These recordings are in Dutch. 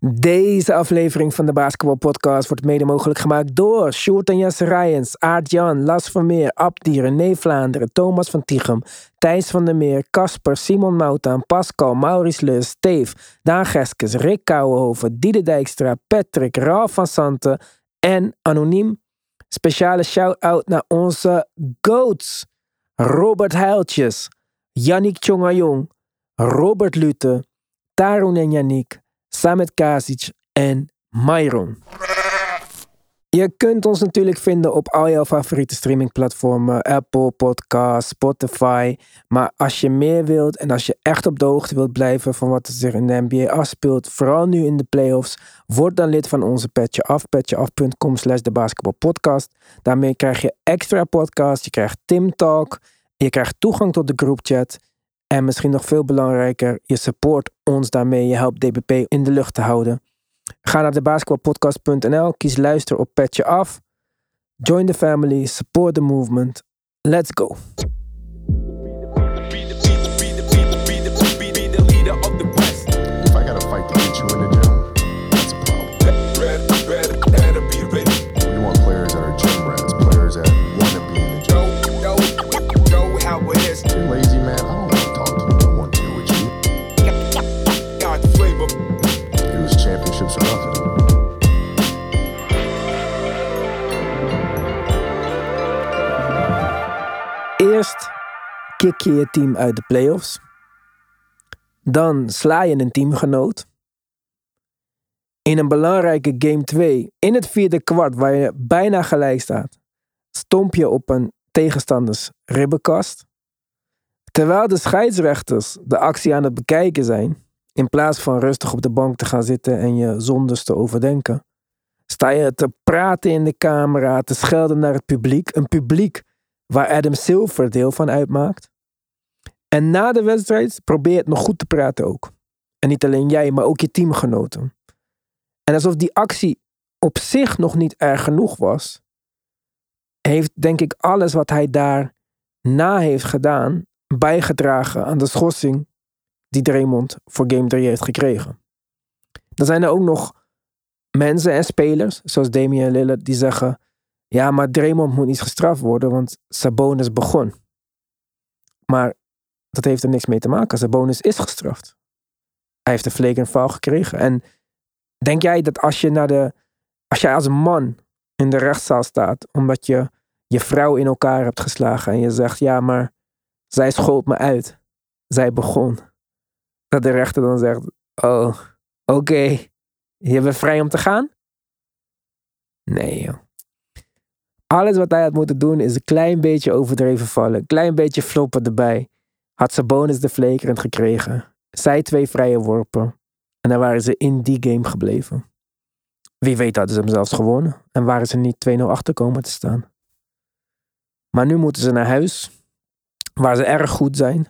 Deze aflevering van de Basketball Podcast wordt mede mogelijk gemaakt door Sjoerd en Jesse Rijens, Aart Jan, Las Vermeer, Abdi, René Vlaanderen, Thomas van Tichem, Thijs van der Meer, Casper, Simon Moutaan, Pascal, Maurice Leus, Steve, Daan Geskes, Rick Kouwenhoven, Diede Dijkstra, Patrick, Ralf van Santen en Anoniem. Speciale shout-out naar onze GOATs. Robert Heiltjes, Yannick Tjongajong, Robert Lute, Tarun en Yannick, Samet Kasic en Myron. Je kunt ons natuurlijk vinden op al jouw favoriete streamingplatformen, Apple Podcasts, Spotify. Maar als je meer wilt en als je echt op de hoogte wilt blijven van wat er zich in de NBA afspeelt, vooral nu in de playoffs, word dan lid van onze Petje Af, petjeaf.com slash de basketbalpodcast. Daarmee krijg je extra podcasts, je krijgt Tim Talk, je krijgt toegang tot de groupchat. En misschien nog veel belangrijker, je support ons daarmee, je helpt DBP in de lucht te houden. Ga naar debasketbalpodcast.nl, kies luister op Petje Af. Join the family, support the movement. Let's go. Kick je je team uit de playoffs. Dan sla je een teamgenoot. In een belangrijke game 2, in het vierde kwart, waar je bijna gelijk staat, stomp je op een tegenstanders ribbenkast. Terwijl de scheidsrechters de actie aan het bekijken zijn, in plaats van rustig op de bank te gaan zitten en je zondes te overdenken, sta je te praten in de camera, te schelden naar het publiek. Een publiek waar Adam Silver deel van uitmaakt. En na de wedstrijd probeer het nog goed te praten ook. En niet alleen jij, maar ook je teamgenoten. En alsof die actie op zich nog niet erg genoeg was, heeft denk ik alles wat hij daar na heeft gedaan bijgedragen aan de schorsing die Draymond voor Game 3 heeft gekregen. Dan zijn er ook nog mensen en spelers, zoals Damian Lillard, die zeggen: Ja, maar Draymond moet niet gestraft worden, want Sabonis begon. Maar dat heeft er niks mee te maken. Sabonis is gestraft. Hij heeft een flagrant foul gekregen. En denk jij dat als je naar de. Als jij als man in de rechtszaal staat, omdat je je vrouw in elkaar hebt geslagen en je zegt: Ja, maar zij schold me uit. Zij begon. Dat de rechter dan zegt: Oh, oké. Je bent vrij om te gaan? Nee. Alles wat hij had moeten doen is een klein beetje overdreven vallen. Een klein beetje floppen erbij. Had Sabonis de flagrant gekregen. Zij twee vrije worpen. En dan waren ze in die game gebleven. Wie weet hadden ze hem zelfs gewonnen. En waren ze niet 2-0 achter komen te staan. Maar nu moeten ze naar huis. Waar ze erg goed zijn.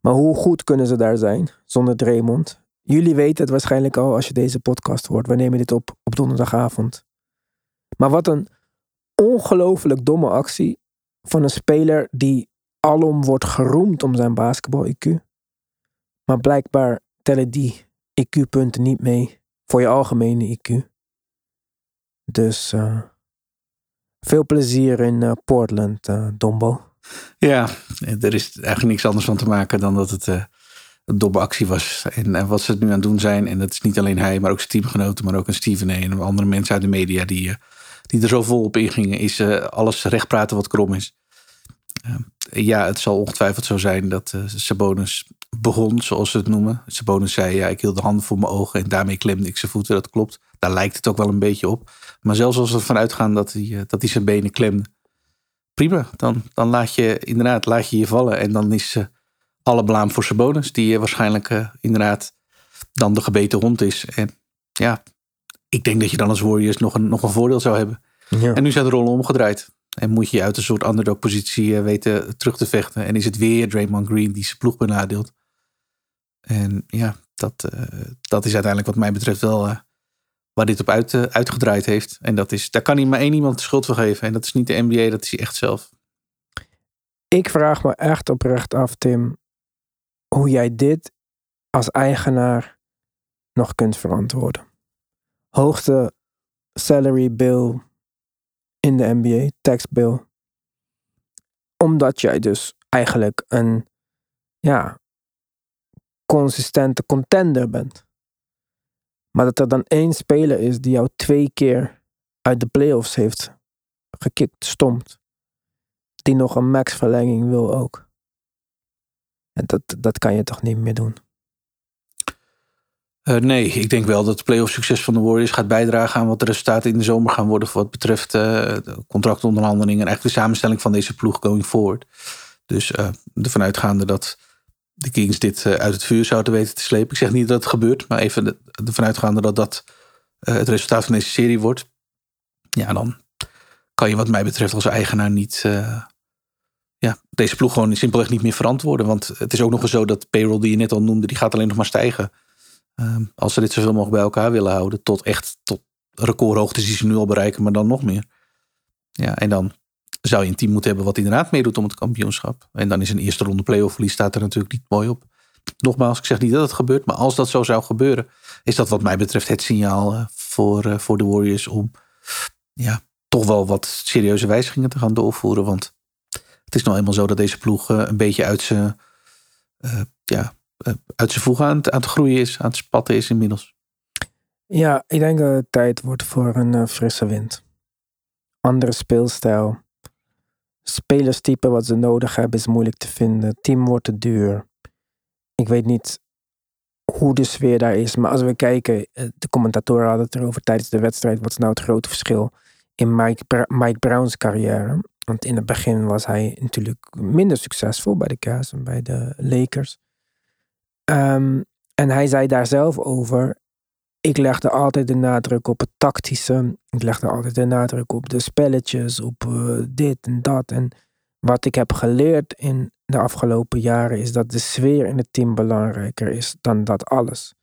Maar hoe goed kunnen ze daar zijn zonder Draymond? Jullie weten het waarschijnlijk al als je deze podcast hoort. We nemen dit op op donderdagavond. Maar wat een ongelooflijk domme actie van een speler die alom wordt geroemd om zijn basketbal-IQ. Maar blijkbaar tellen die IQ-punten niet mee voor je algemene IQ. Dus eh, veel plezier in eh, Portland, eh, Dombo. Ja, er is eigenlijk niks anders van te maken dan dat het een domme actie was. En, wat ze nu aan het doen zijn, en dat is niet alleen hij, maar ook zijn teamgenoten, maar ook een Steven A. en andere mensen uit de media die, die er zo vol op ingingen, is eh, alles recht praten wat krom is. Eh, ja, het zal ongetwijfeld zo zijn dat eh Sabonis begon, zoals ze het noemen. Sabonis zei, ja, ik hield de handen voor mijn ogen en daarmee klemde ik zijn voeten. Dat klopt. Daar lijkt het ook wel een beetje op. Maar zelfs als we ervan uitgaan dat hij, dat hij zijn benen klemde, prima. Dan, dan laat je inderdaad laat je je vallen. En dan is alle blaam voor Sabonis. Die waarschijnlijk inderdaad dan de gebeten hond is. En ja, ik denk dat je dan als Warriors nog een, nog een voordeel zou hebben. Ja. En nu zijn de rollen omgedraaid. En moet je uit een soort underdog positie eh, weten terug te vechten. En is het weer Draymond Green die zijn ploeg benadeelt. En ja, dat, eh, dat is uiteindelijk wat mij betreft wel eh, waar dit op uit, uitgedraaid heeft. En dat is, daar kan hij maar één iemand de schuld voor geven. En dat is niet de NBA, dat is hij echt zelf. Ik vraag me echt oprecht af, Tim, hoe jij dit als eigenaar nog kunt verantwoorden. Hoogste salary bill in de NBA, tax bill. Omdat jij dus eigenlijk een ja, consistente contender bent. Maar dat er dan één speler is die jou twee keer uit de playoffs heeft gekikt, stomt. Die nog een max-verlenging wil ook. En dat, dat kan je toch niet meer doen. Uh, nee, ik denk wel dat het playoff succes van de Warriors gaat bijdragen aan wat de resultaten in de zomer gaan worden. voor wat betreft uh, contractonderhandelingen en eigenlijk de samenstelling van deze ploeg going forward. Dus uh, ervan uitgaande dat de Kings dit uit het vuur zouden weten te slepen. Ik zeg niet dat het gebeurt, maar even ervan uitgaande dat dat het resultaat van deze serie wordt. Ja, dan kan je wat mij betreft als eigenaar niet ja, deze ploeg gewoon simpelweg niet meer verantwoorden. Want het is ook nog eens zo dat payroll die je net al noemde, die gaat alleen nog maar stijgen. Ehm, als ze dit zoveel mogelijk bij elkaar willen houden. Tot echt tot recordhoogtes die ze nu al bereiken, maar dan nog meer. Ja, en dan zou je een team moeten hebben wat inderdaad meedoet om het kampioenschap. En dan is een eerste ronde playoff verlies staat er natuurlijk niet mooi op. Nogmaals, ik zeg niet dat het gebeurt, maar als dat zo zou gebeuren, is dat wat mij betreft het signaal eh, voor, uh, voor de Warriors om ja, toch wel wat serieuze wijzigingen te gaan doorvoeren. Want het is nou eenmaal zo dat deze ploeg uh, een beetje uit zijn ja, eh, uit zijn voegen aan, het groeien is, aan het spatten is inmiddels. Ja, ik denk dat het tijd wordt voor een uh, frisse wind. Andere speelstijl. Spelerstype wat ze nodig hebben is moeilijk te vinden. Team wordt te duur. Ik weet niet hoe de sfeer daar is. Maar als we kijken, eh, de commentatoren hadden het erover tijdens de wedstrijd. Wat is nou het grote verschil in Mike, Mike Brown's carrière? Want in het begin was hij natuurlijk minder succesvol bij de Cavs en bij de Lakers. Um, en hij zei daar zelf over. Ik legde altijd de nadruk op het tactische. Ik legde altijd de nadruk op de spelletjes, op uh, dit en dat. En wat ik heb geleerd in de afgelopen jaren is dat de sfeer in het team belangrijker is dan dat alles.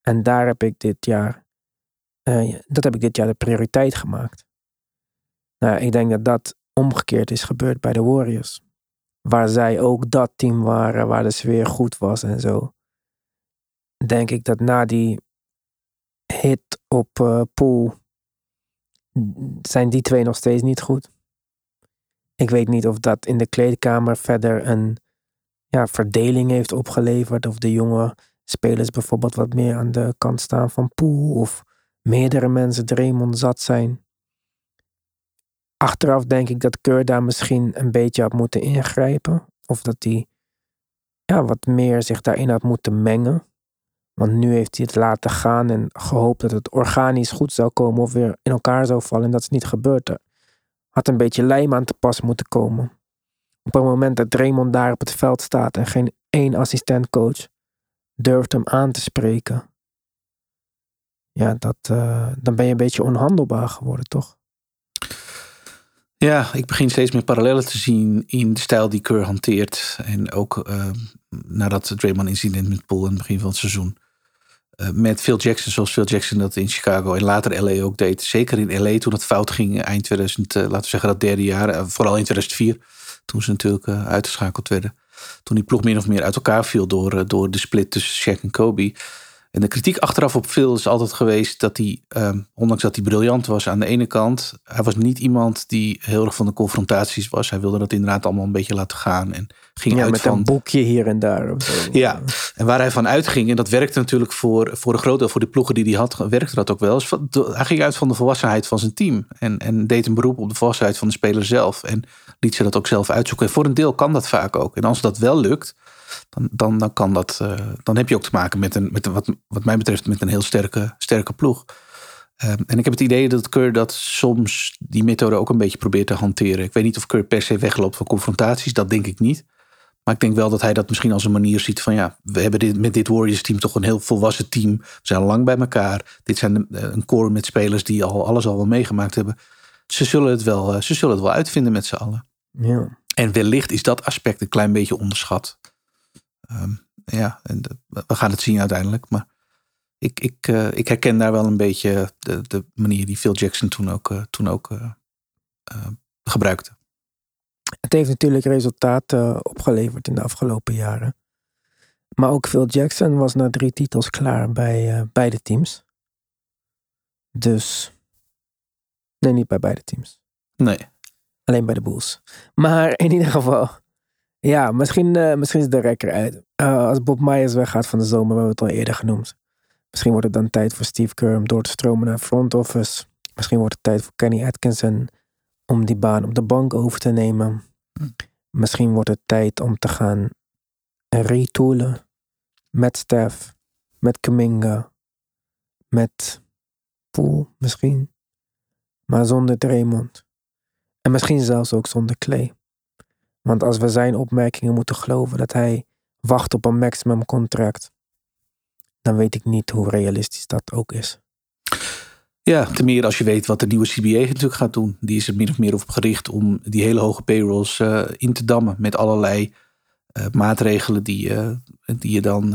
En daar heb ik dit jaar, uh, dat heb ik dit jaar de prioriteit gemaakt. Nou, ik denk dat dat omgekeerd is gebeurd bij de Warriors. Waar zij ook dat team waren, waar de sfeer goed was en zo denk ik dat na die hit op uh, Pool zijn die twee nog steeds niet goed. Ik weet niet of dat in de kleedkamer verder een ja, verdeling heeft opgeleverd. Of de jonge spelers bijvoorbeeld wat meer aan de kant staan van Poel. Of meerdere mensen Draymond zat zijn. Achteraf denk ik dat Keur daar misschien een beetje had moeten ingrijpen. Of dat hij ja, wat meer zich daarin had moeten mengen. Want nu heeft hij het laten gaan en gehoopt dat het organisch goed zou komen of weer in elkaar zou vallen. En dat is niet gebeurd. Had een beetje lijm aan te pas moeten komen. Op het moment dat Draymond daar op het veld staat en geen één assistentcoach durft hem aan te spreken. Ja, dat, uh, dan ben je een beetje onhandelbaar geworden, toch? Ja, ik begin steeds meer parallellen te zien in de stijl die Keur hanteert. En ook uh, nadat het Draymond incident met Paul in het begin van het seizoen. Uh, met Phil Jackson, zoals Phil Jackson dat in Chicago en later LA ook deed. Zeker in LA toen het fout ging eind 2000, uh, laten we zeggen dat derde jaar. vooral in 2004, toen ze natuurlijk uitgeschakeld werden. Toen die ploeg min of meer uit elkaar viel door, door de split tussen Shaq en Kobe. En de kritiek achteraf op Phil is altijd geweest dat hij, um, ondanks dat hij briljant was aan de ene kant, hij was niet iemand die heel erg van de confrontaties was. Hij wilde dat inderdaad allemaal een beetje laten gaan. En ging ja, uit met van, een boekje hier en daar. Ja, en waar hij van uitging, en dat werkte natuurlijk voor, voor een groot deel voor de ploegen die hij had, werkte dat ook wel. Hij ging uit van de volwassenheid van zijn team. En, en deed een beroep op de volwassenheid van de speler zelf. En liet ze dat ook zelf uitzoeken. En voor een deel kan dat vaak ook. En als dat wel lukt, dan, dan, dan, kan dat, uh, dan heb je ook te maken met een, met een wat, wat mij betreft, met een heel sterke, sterke ploeg. Um, en ik heb het idee dat Keur dat soms die methode ook een beetje probeert te hanteren. Ik weet niet of Keur per se wegloopt van confrontaties, dat denk ik niet. Maar ik denk wel dat hij dat misschien als een manier ziet van ja, we hebben dit, met dit Warriors team toch een heel volwassen team. We zijn lang bij elkaar. Dit zijn een core met spelers die al alles al wel meegemaakt hebben. Ze zullen het wel, ze zullen het wel uitvinden met z'n allen. Ja. En wellicht is dat aspect een klein beetje onderschat. Um, ja, en de, we gaan het zien uiteindelijk. Maar ik, ik, uh, ik herken daar wel een beetje de, de manier die Phil Jackson toen ook, uh, toen ook uh, gebruikte. Het heeft natuurlijk resultaten opgeleverd in de afgelopen jaren. Maar ook Phil Jackson was na drie titels klaar bij eh, beide teams. Dus. Nee, niet bij beide teams. Nee. Alleen bij de Bulls. Maar in ieder geval. Ja, misschien, eh, misschien is de rekker uit. Eh, als Bob Myers weggaat van de zomer, we hebben het al eerder genoemd. Misschien wordt het dan tijd voor Steve Kerr om door te stromen naar front office. Misschien wordt het tijd voor Kenny Atkinson om die baan op de bank over te nemen. Misschien wordt het tijd om te gaan retoolen met Steph, met Kaminga, met Poole misschien. Maar zonder Draymond. En misschien zelfs ook zonder Clay. Want als we zijn opmerkingen moeten geloven dat hij wacht op een maximum contract, dan weet ik niet hoe realistisch dat ook is. Ja, ten meer als je weet wat de nieuwe CBA natuurlijk gaat doen. Die is er min of meer op gericht om die hele hoge payrolls eh, in te dammen. Met allerlei eh, maatregelen die, eh, die je dan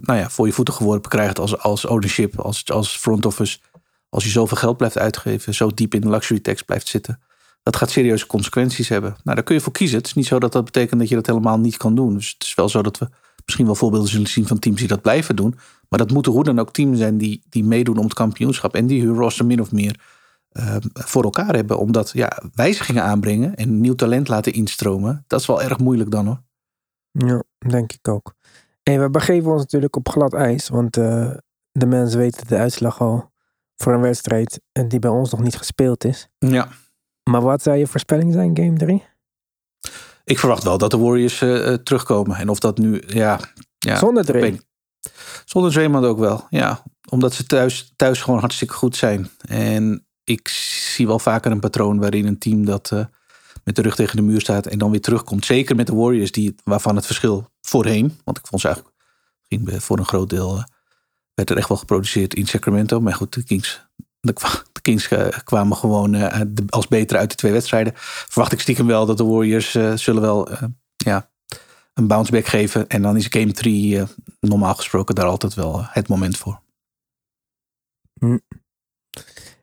nou ja, voor je voeten geworpen krijgt als, als ownership, als, als front office. Als je zoveel geld blijft uitgeven, zo diep in de luxury tax blijft zitten. Dat gaat serieuze consequenties hebben. Nou, daar kun je voor kiezen. Het is niet zo dat dat betekent dat je dat helemaal niet kan doen. Dus het is wel zo dat we misschien wel voorbeelden zullen zien van teams die dat blijven doen. Maar dat moeten hoe dan ook teams zijn die, die meedoen om het kampioenschap. En die hun roster min of meer uh, voor elkaar hebben. Omdat ja, wijzigingen aanbrengen en nieuw talent laten instromen. Dat is wel erg moeilijk dan hoor. Ja, denk ik ook. En we begeven ons natuurlijk op glad ijs. Want uh, de mensen weten de uitslag al voor een wedstrijd die bij ons nog niet gespeeld is. Ja. Maar wat zou je voorspelling zijn, game 3? Ik verwacht wel dat de Warriors uh, terugkomen. En of dat nu, ja. ja Zonder Draymond. Zonder Draymond ook wel, ja. Omdat ze thuis, thuis gewoon hartstikke goed zijn. En ik zie wel vaker een patroon waarin een team dat uh, met de rug tegen de muur staat en dan weer terugkomt. Zeker met de Warriors, die, waarvan het verschil voorheen, want ik vond ze eigenlijk ging voor een groot deel, uh, werd er echt wel geproduceerd in Sacramento. Maar goed, de Kings de, Kings kwamen gewoon uh, als beter uit de twee wedstrijden. Verwacht ik stiekem wel dat de Warriors uh, zullen wel ja, een bounce back geven. En dan is game 3 normaal gesproken daar altijd wel het moment voor. Hm.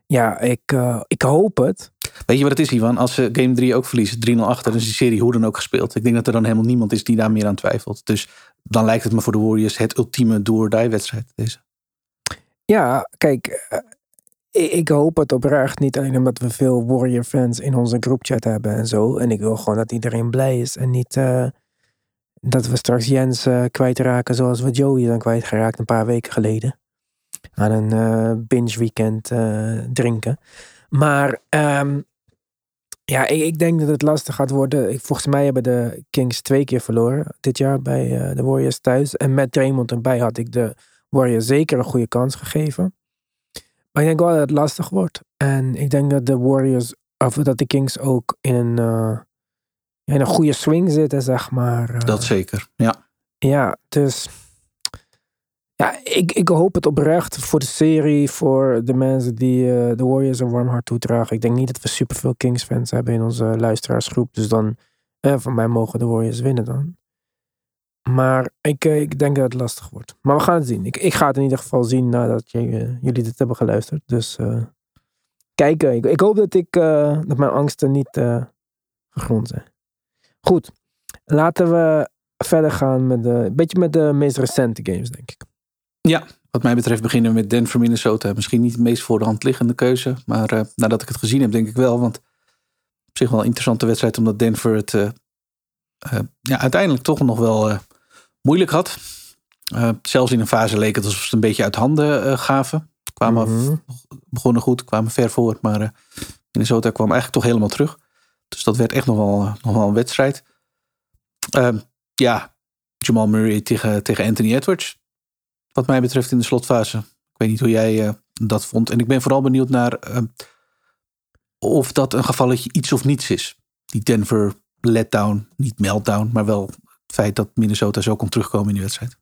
Ja, ik, ik hoop het. Weet je wat het is, Ivan? Als ze game 3 ook verliezen, 3-0 achter, dan is die serie hoe dan ook gespeeld. Ik denk dat er dan helemaal niemand is die daar meer aan twijfelt. Dus dan lijkt het me voor de Warriors het ultieme do-or-die wedstrijd. Deze. Ja, kijk, ik hoop het oprecht. Niet alleen omdat we veel Warrior fans in onze groupchat hebben en zo. En ik wil gewoon dat iedereen blij is. En niet uh, dat we straks Jens uh, kwijtraken zoals we Joey dan kwijtgeraakt een paar weken geleden. Aan een uh, binge weekend drinken. Maar um, ja, ik, ik, denk dat het lastig gaat worden. Volgens mij hebben de Kings twee keer verloren dit jaar bij de Warriors thuis. En met Draymond erbij had ik de Warriors zeker een goede kans gegeven. Maar ik denk wel dat het lastig wordt. En ik denk dat de Warriors, of dat de Kings ook in een, uh, in een goede swing zitten, zeg maar. Uh, dat zeker, ja. Ja, dus. Ja, ik, ik hoop het oprecht voor de serie, voor de mensen die uh, de Warriors een warm hart toedragen. Ik denk niet dat we superveel Kings-fans hebben in onze luisteraarsgroep. Dus dan, van mij mogen de Warriors winnen dan. Maar ik, eh, ik denk dat het lastig wordt. Maar we gaan het zien. Ik, ik ga het in ieder geval zien nadat je, uh, jullie dit hebben geluisterd. Dus uh, kijken. Ik, ik, hoop dat, ik, dat mijn angsten niet gegrond zijn. Goed. Laten we verder gaan met een beetje met de meest recente games, denk ik. Ja, wat mij betreft beginnen we met Denver, Minnesota. Misschien niet de meest voor de hand liggende keuze. Maar nadat ik het gezien heb, denk ik wel. Want op zich wel een interessante wedstrijd. Omdat Denver het ja, uiteindelijk toch nog wel moeilijk had. Uh, zelfs in een fase leek het alsof ze het een beetje uit handen uh, gaven. Kwamen, mm Begonnen goed, kwamen ver voor. Maar uh, Minnesota kwam eigenlijk toch helemaal terug. Dus dat werd echt nog wel, nog wel een wedstrijd. Ehm, ja, Jamal Murray tegen, tegen Anthony Edwards. Wat mij betreft in de slotfase. Ik weet niet hoe jij dat vond. En ik ben vooral benieuwd naar ehm, of dat een gevalletje iets of niets is. Die Denver letdown, niet meltdown, maar wel feit dat Minnesota zo kon terugkomen in die wedstrijd?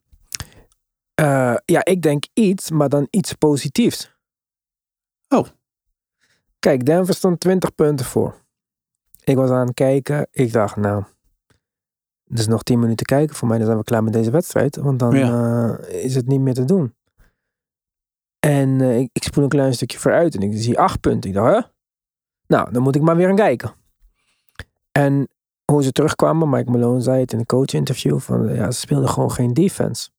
Uh, ja, ik denk iets, maar dan iets positiefs. Oh. Kijk, Denver stond 20 punten voor. Ik was aan het kijken. Ik dacht, nou, er is nog 10 minuten kijken. Voor mij dan zijn we klaar met deze wedstrijd. Want dan ja. uh, is het niet meer te doen. En uh, ik, ik spoel een klein stukje vooruit en ik zie 8 punten. Ik dacht, hè? Nou, dan moet ik maar weer gaan kijken. En hoe ze terugkwamen. Mike Malone zei het in een coach-interview. Van, ja, ze speelden gewoon geen defense.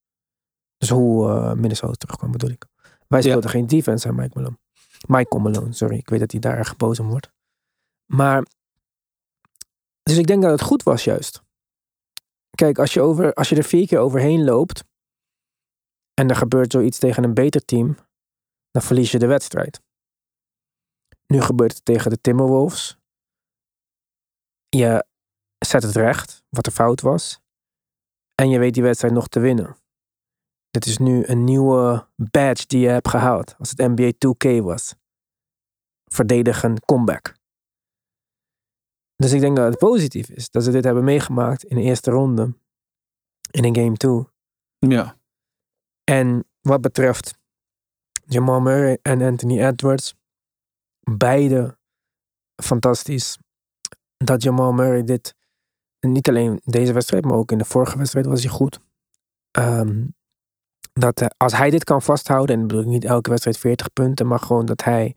Dus hoe eh, Minnesota terugkwam bedoel ik. Wij Ja. speelden geen defense aan Mike Malone. Michael Malone, sorry. Ik weet dat hij daar erg boos om wordt. Maar, dus ik denk dat het goed was juist. Kijk, als je, over, als je er vier keer overheen loopt. En er gebeurt zoiets tegen een beter team. Dan verlies je de wedstrijd. Nu gebeurt het tegen de Timberwolves. Je zet het recht, wat er fout was. En je weet die wedstrijd nog te winnen. Dit is nu een nieuwe badge die je hebt gehaald. Als het NBA 2K was. Verdedigen comeback. Dus ik denk dat het positief is dat ze dit hebben meegemaakt in de eerste ronde. In een game 2. Ja. En wat betreft Jamal Murray en Anthony Edwards, beide fantastisch. Dat Jamal Murray dit, niet alleen deze wedstrijd, maar ook in de vorige wedstrijd was hij goed. Ehm, dat hij- als hij dit kan vasthouden, en ik bedoel niet elke wedstrijd 40 punten, maar gewoon dat hij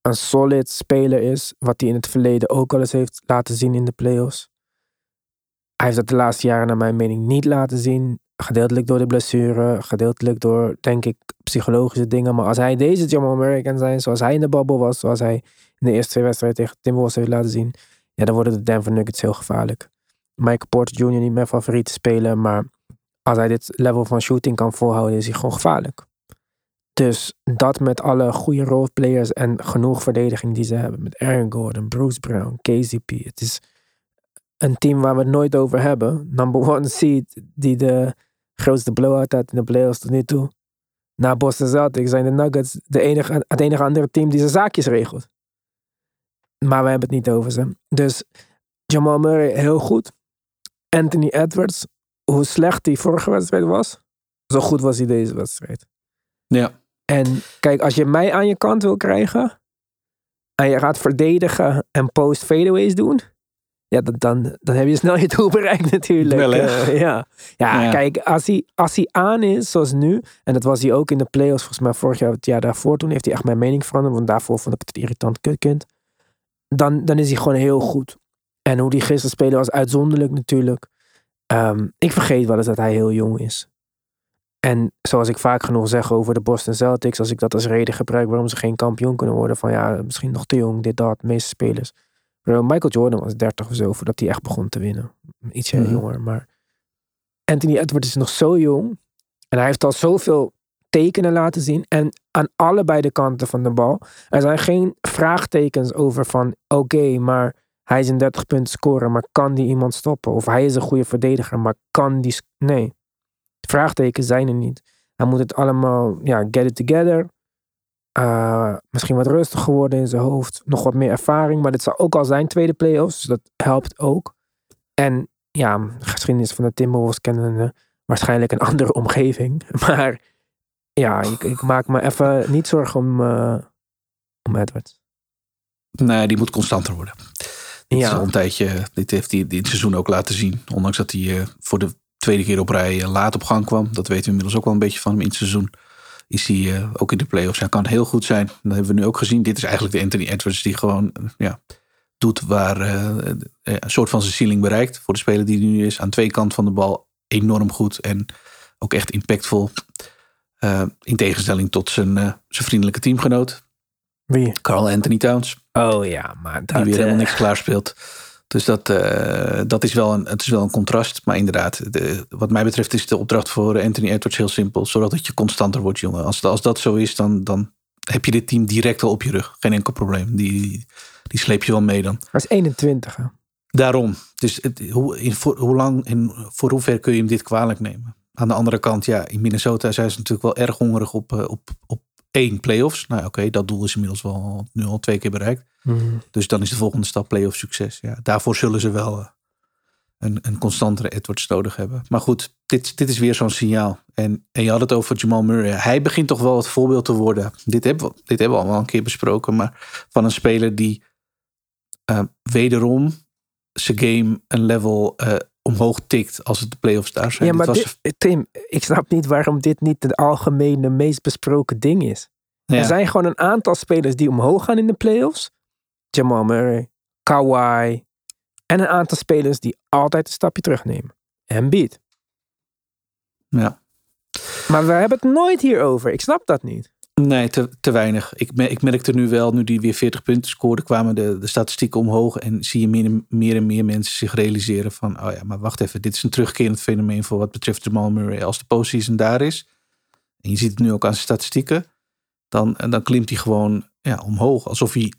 een solid speler is, wat hij in het verleden ook al eens heeft laten zien in de playoffs. Hij heeft dat de laatste jaren naar mijn mening niet laten zien. Gedeeltelijk door de blessure, gedeeltelijk door, denk ik, psychologische dingen. Maar als hij deze Jamal kan zijn, zoals hij in de babbel was, zoals hij in de eerste twee wedstrijden tegen Timberwolves heeft laten zien, ja, dan worden de Denver Nuggets heel gevaarlijk. Michael Porter Jr. niet mijn favoriete speler, maar als hij dit level van shooting kan volhouden, is hij gewoon gevaarlijk. Dus dat met alle goede roleplayers en genoeg verdediging die ze hebben. Met Aaron Gordon, Bruce Brown, KCP. Het is een team waar we het nooit over hebben. Number one seed die de grootste blowout had in de playoffs tot nu toe. Na Boston Celtics zijn de Nuggets de enige, het enige andere team die zijn zaakjes regelt. Maar we hebben het niet over ze. Dus Jamal Murray heel goed. Anthony Edwards, hoe slecht die vorige wedstrijd was, zo goed was hij deze wedstrijd. Ja. En kijk, als je mij aan je kant wil krijgen. en je gaat verdedigen en post fadeaways doen. ja, dan, dan, heb je snel je doel bereikt natuurlijk. Wel? Eh, ja. Ja, Ja. kijk, als hij, als hij aan is zoals nu. en dat was hij ook in de playoffs, volgens mij vorig jaar, het jaar daarvoor. toen heeft hij echt mijn mening veranderd. want daarvoor vond ik het een irritant kutkind. Dan, dan is hij gewoon heel goed. En hoe die gisteren spelen was uitzonderlijk natuurlijk. Ehm, ik vergeet wel eens dat hij heel jong is. En zoals ik vaak genoeg zeg over de Boston Celtics, als ik dat als reden gebruik waarom ze geen kampioen kunnen worden, van ja, misschien nog te jong, dit, dat, de meeste spelers. Michael Jordan was 30 of zo voordat hij echt begon te winnen. Ietsje Mhm. jonger, maar Anthony Edwards is nog zo jong en hij heeft al zoveel tekenen laten zien en aan allebei de kanten van de bal. Er zijn geen vraagtekens over van oké, maar hij is een 30 punten scorer, maar kan die iemand stoppen? Of hij is een goede verdediger, maar kan die... Nee, vraagtekens zijn er niet. Hij moet het allemaal, ja, get it together. Uh, misschien wat rustiger geworden in zijn hoofd. Nog wat meer ervaring. Maar dit zal ook al zijn tweede playoffs. Dus dat helpt ook. En ja, de geschiedenis van de Timberwolves kennen we waarschijnlijk een andere omgeving. Maar ja, ik, ik maak me even niet zorgen om, uh, om Edwards. Nee, die moet constanter worden. Is Ja. al een tijdje, dit heeft hij dit seizoen ook laten zien. Ondanks dat hij eh, voor de tweede keer op rij eh, laat op gang kwam. Dat weten we inmiddels ook wel een beetje van hem in het seizoen. Is hij eh, ook in de playoffs. Hij kan heel goed zijn. Dat hebben we nu ook gezien. Dit is eigenlijk de Anthony Edwards die gewoon ja, doet waar een soort van zijn ceiling bereikt. Voor de speler die hij nu is. Aan twee kanten van de bal enorm goed. En ook echt impactvol. In tegenstelling tot zijn, zijn vriendelijke teamgenoot. Wie? Carl Anthony Towns Oh ja, maar dat... die weer helemaal eh, niks klaarspeelt. Dus dat, eh, dat is wel een, het is wel een contrast. Maar inderdaad, de, wat mij betreft is de opdracht voor Anthony Edwards heel simpel. Zorg dat je constanter wordt, jongen. Als, als dat zo is, dan, dan heb je dit team direct al op je rug. Geen enkel probleem. Die, die sleep je wel mee dan. Hij is 21. hè? Daarom. Dus het, hoe, in, voor, hoe lang en voor hoever kun je hem dit kwalijk nemen? Aan de andere kant, ja, in Minnesota zijn ze natuurlijk wel erg hongerig op, eh, op, op één playoffs. Nou, oké, dat doel is inmiddels wel nu al twee keer bereikt. Mhm. Dus dan is de volgende stap playoff succes. Ja, daarvoor zullen ze wel eh, een, een constantere Edwards nodig hebben. Maar goed, dit, dit is weer zo'n signaal. En, en je had het over Jamal Murray. Hij begint toch wel het voorbeeld te worden. Dit hebben, we, dit hebben we al wel een keer besproken. Maar van een speler die eh, wederom zijn game een level eh, omhoog tikt als het de playoffs daar zijn. Ja, maar dit was, dit- Tim, ik snap niet waarom dit niet het algemene meest besproken ding is. ja, Er zijn gewoon een aantal spelers die omhoog gaan in de playoffs. Jamal Murray, Kawhi, En een aantal spelers die altijd een stapje terugnemen. Embiid. Ja. Maar we hebben het nooit hierover. Ik snap dat niet. Nee, te, te weinig. Ik, ik merkte nu wel, nu die weer 40 punten scoorde, kwamen de, de statistieken omhoog. En zie je meer, en- meer en meer mensen zich realiseren van, oh ja, maar wacht even, dit is een terugkerend fenomeen voor wat betreft Jamal Murray. Als de postseason daar is, en je ziet het nu ook aan zijn statistieken, dan, en dan klimt hij gewoon ja, omhoog. Alsof hij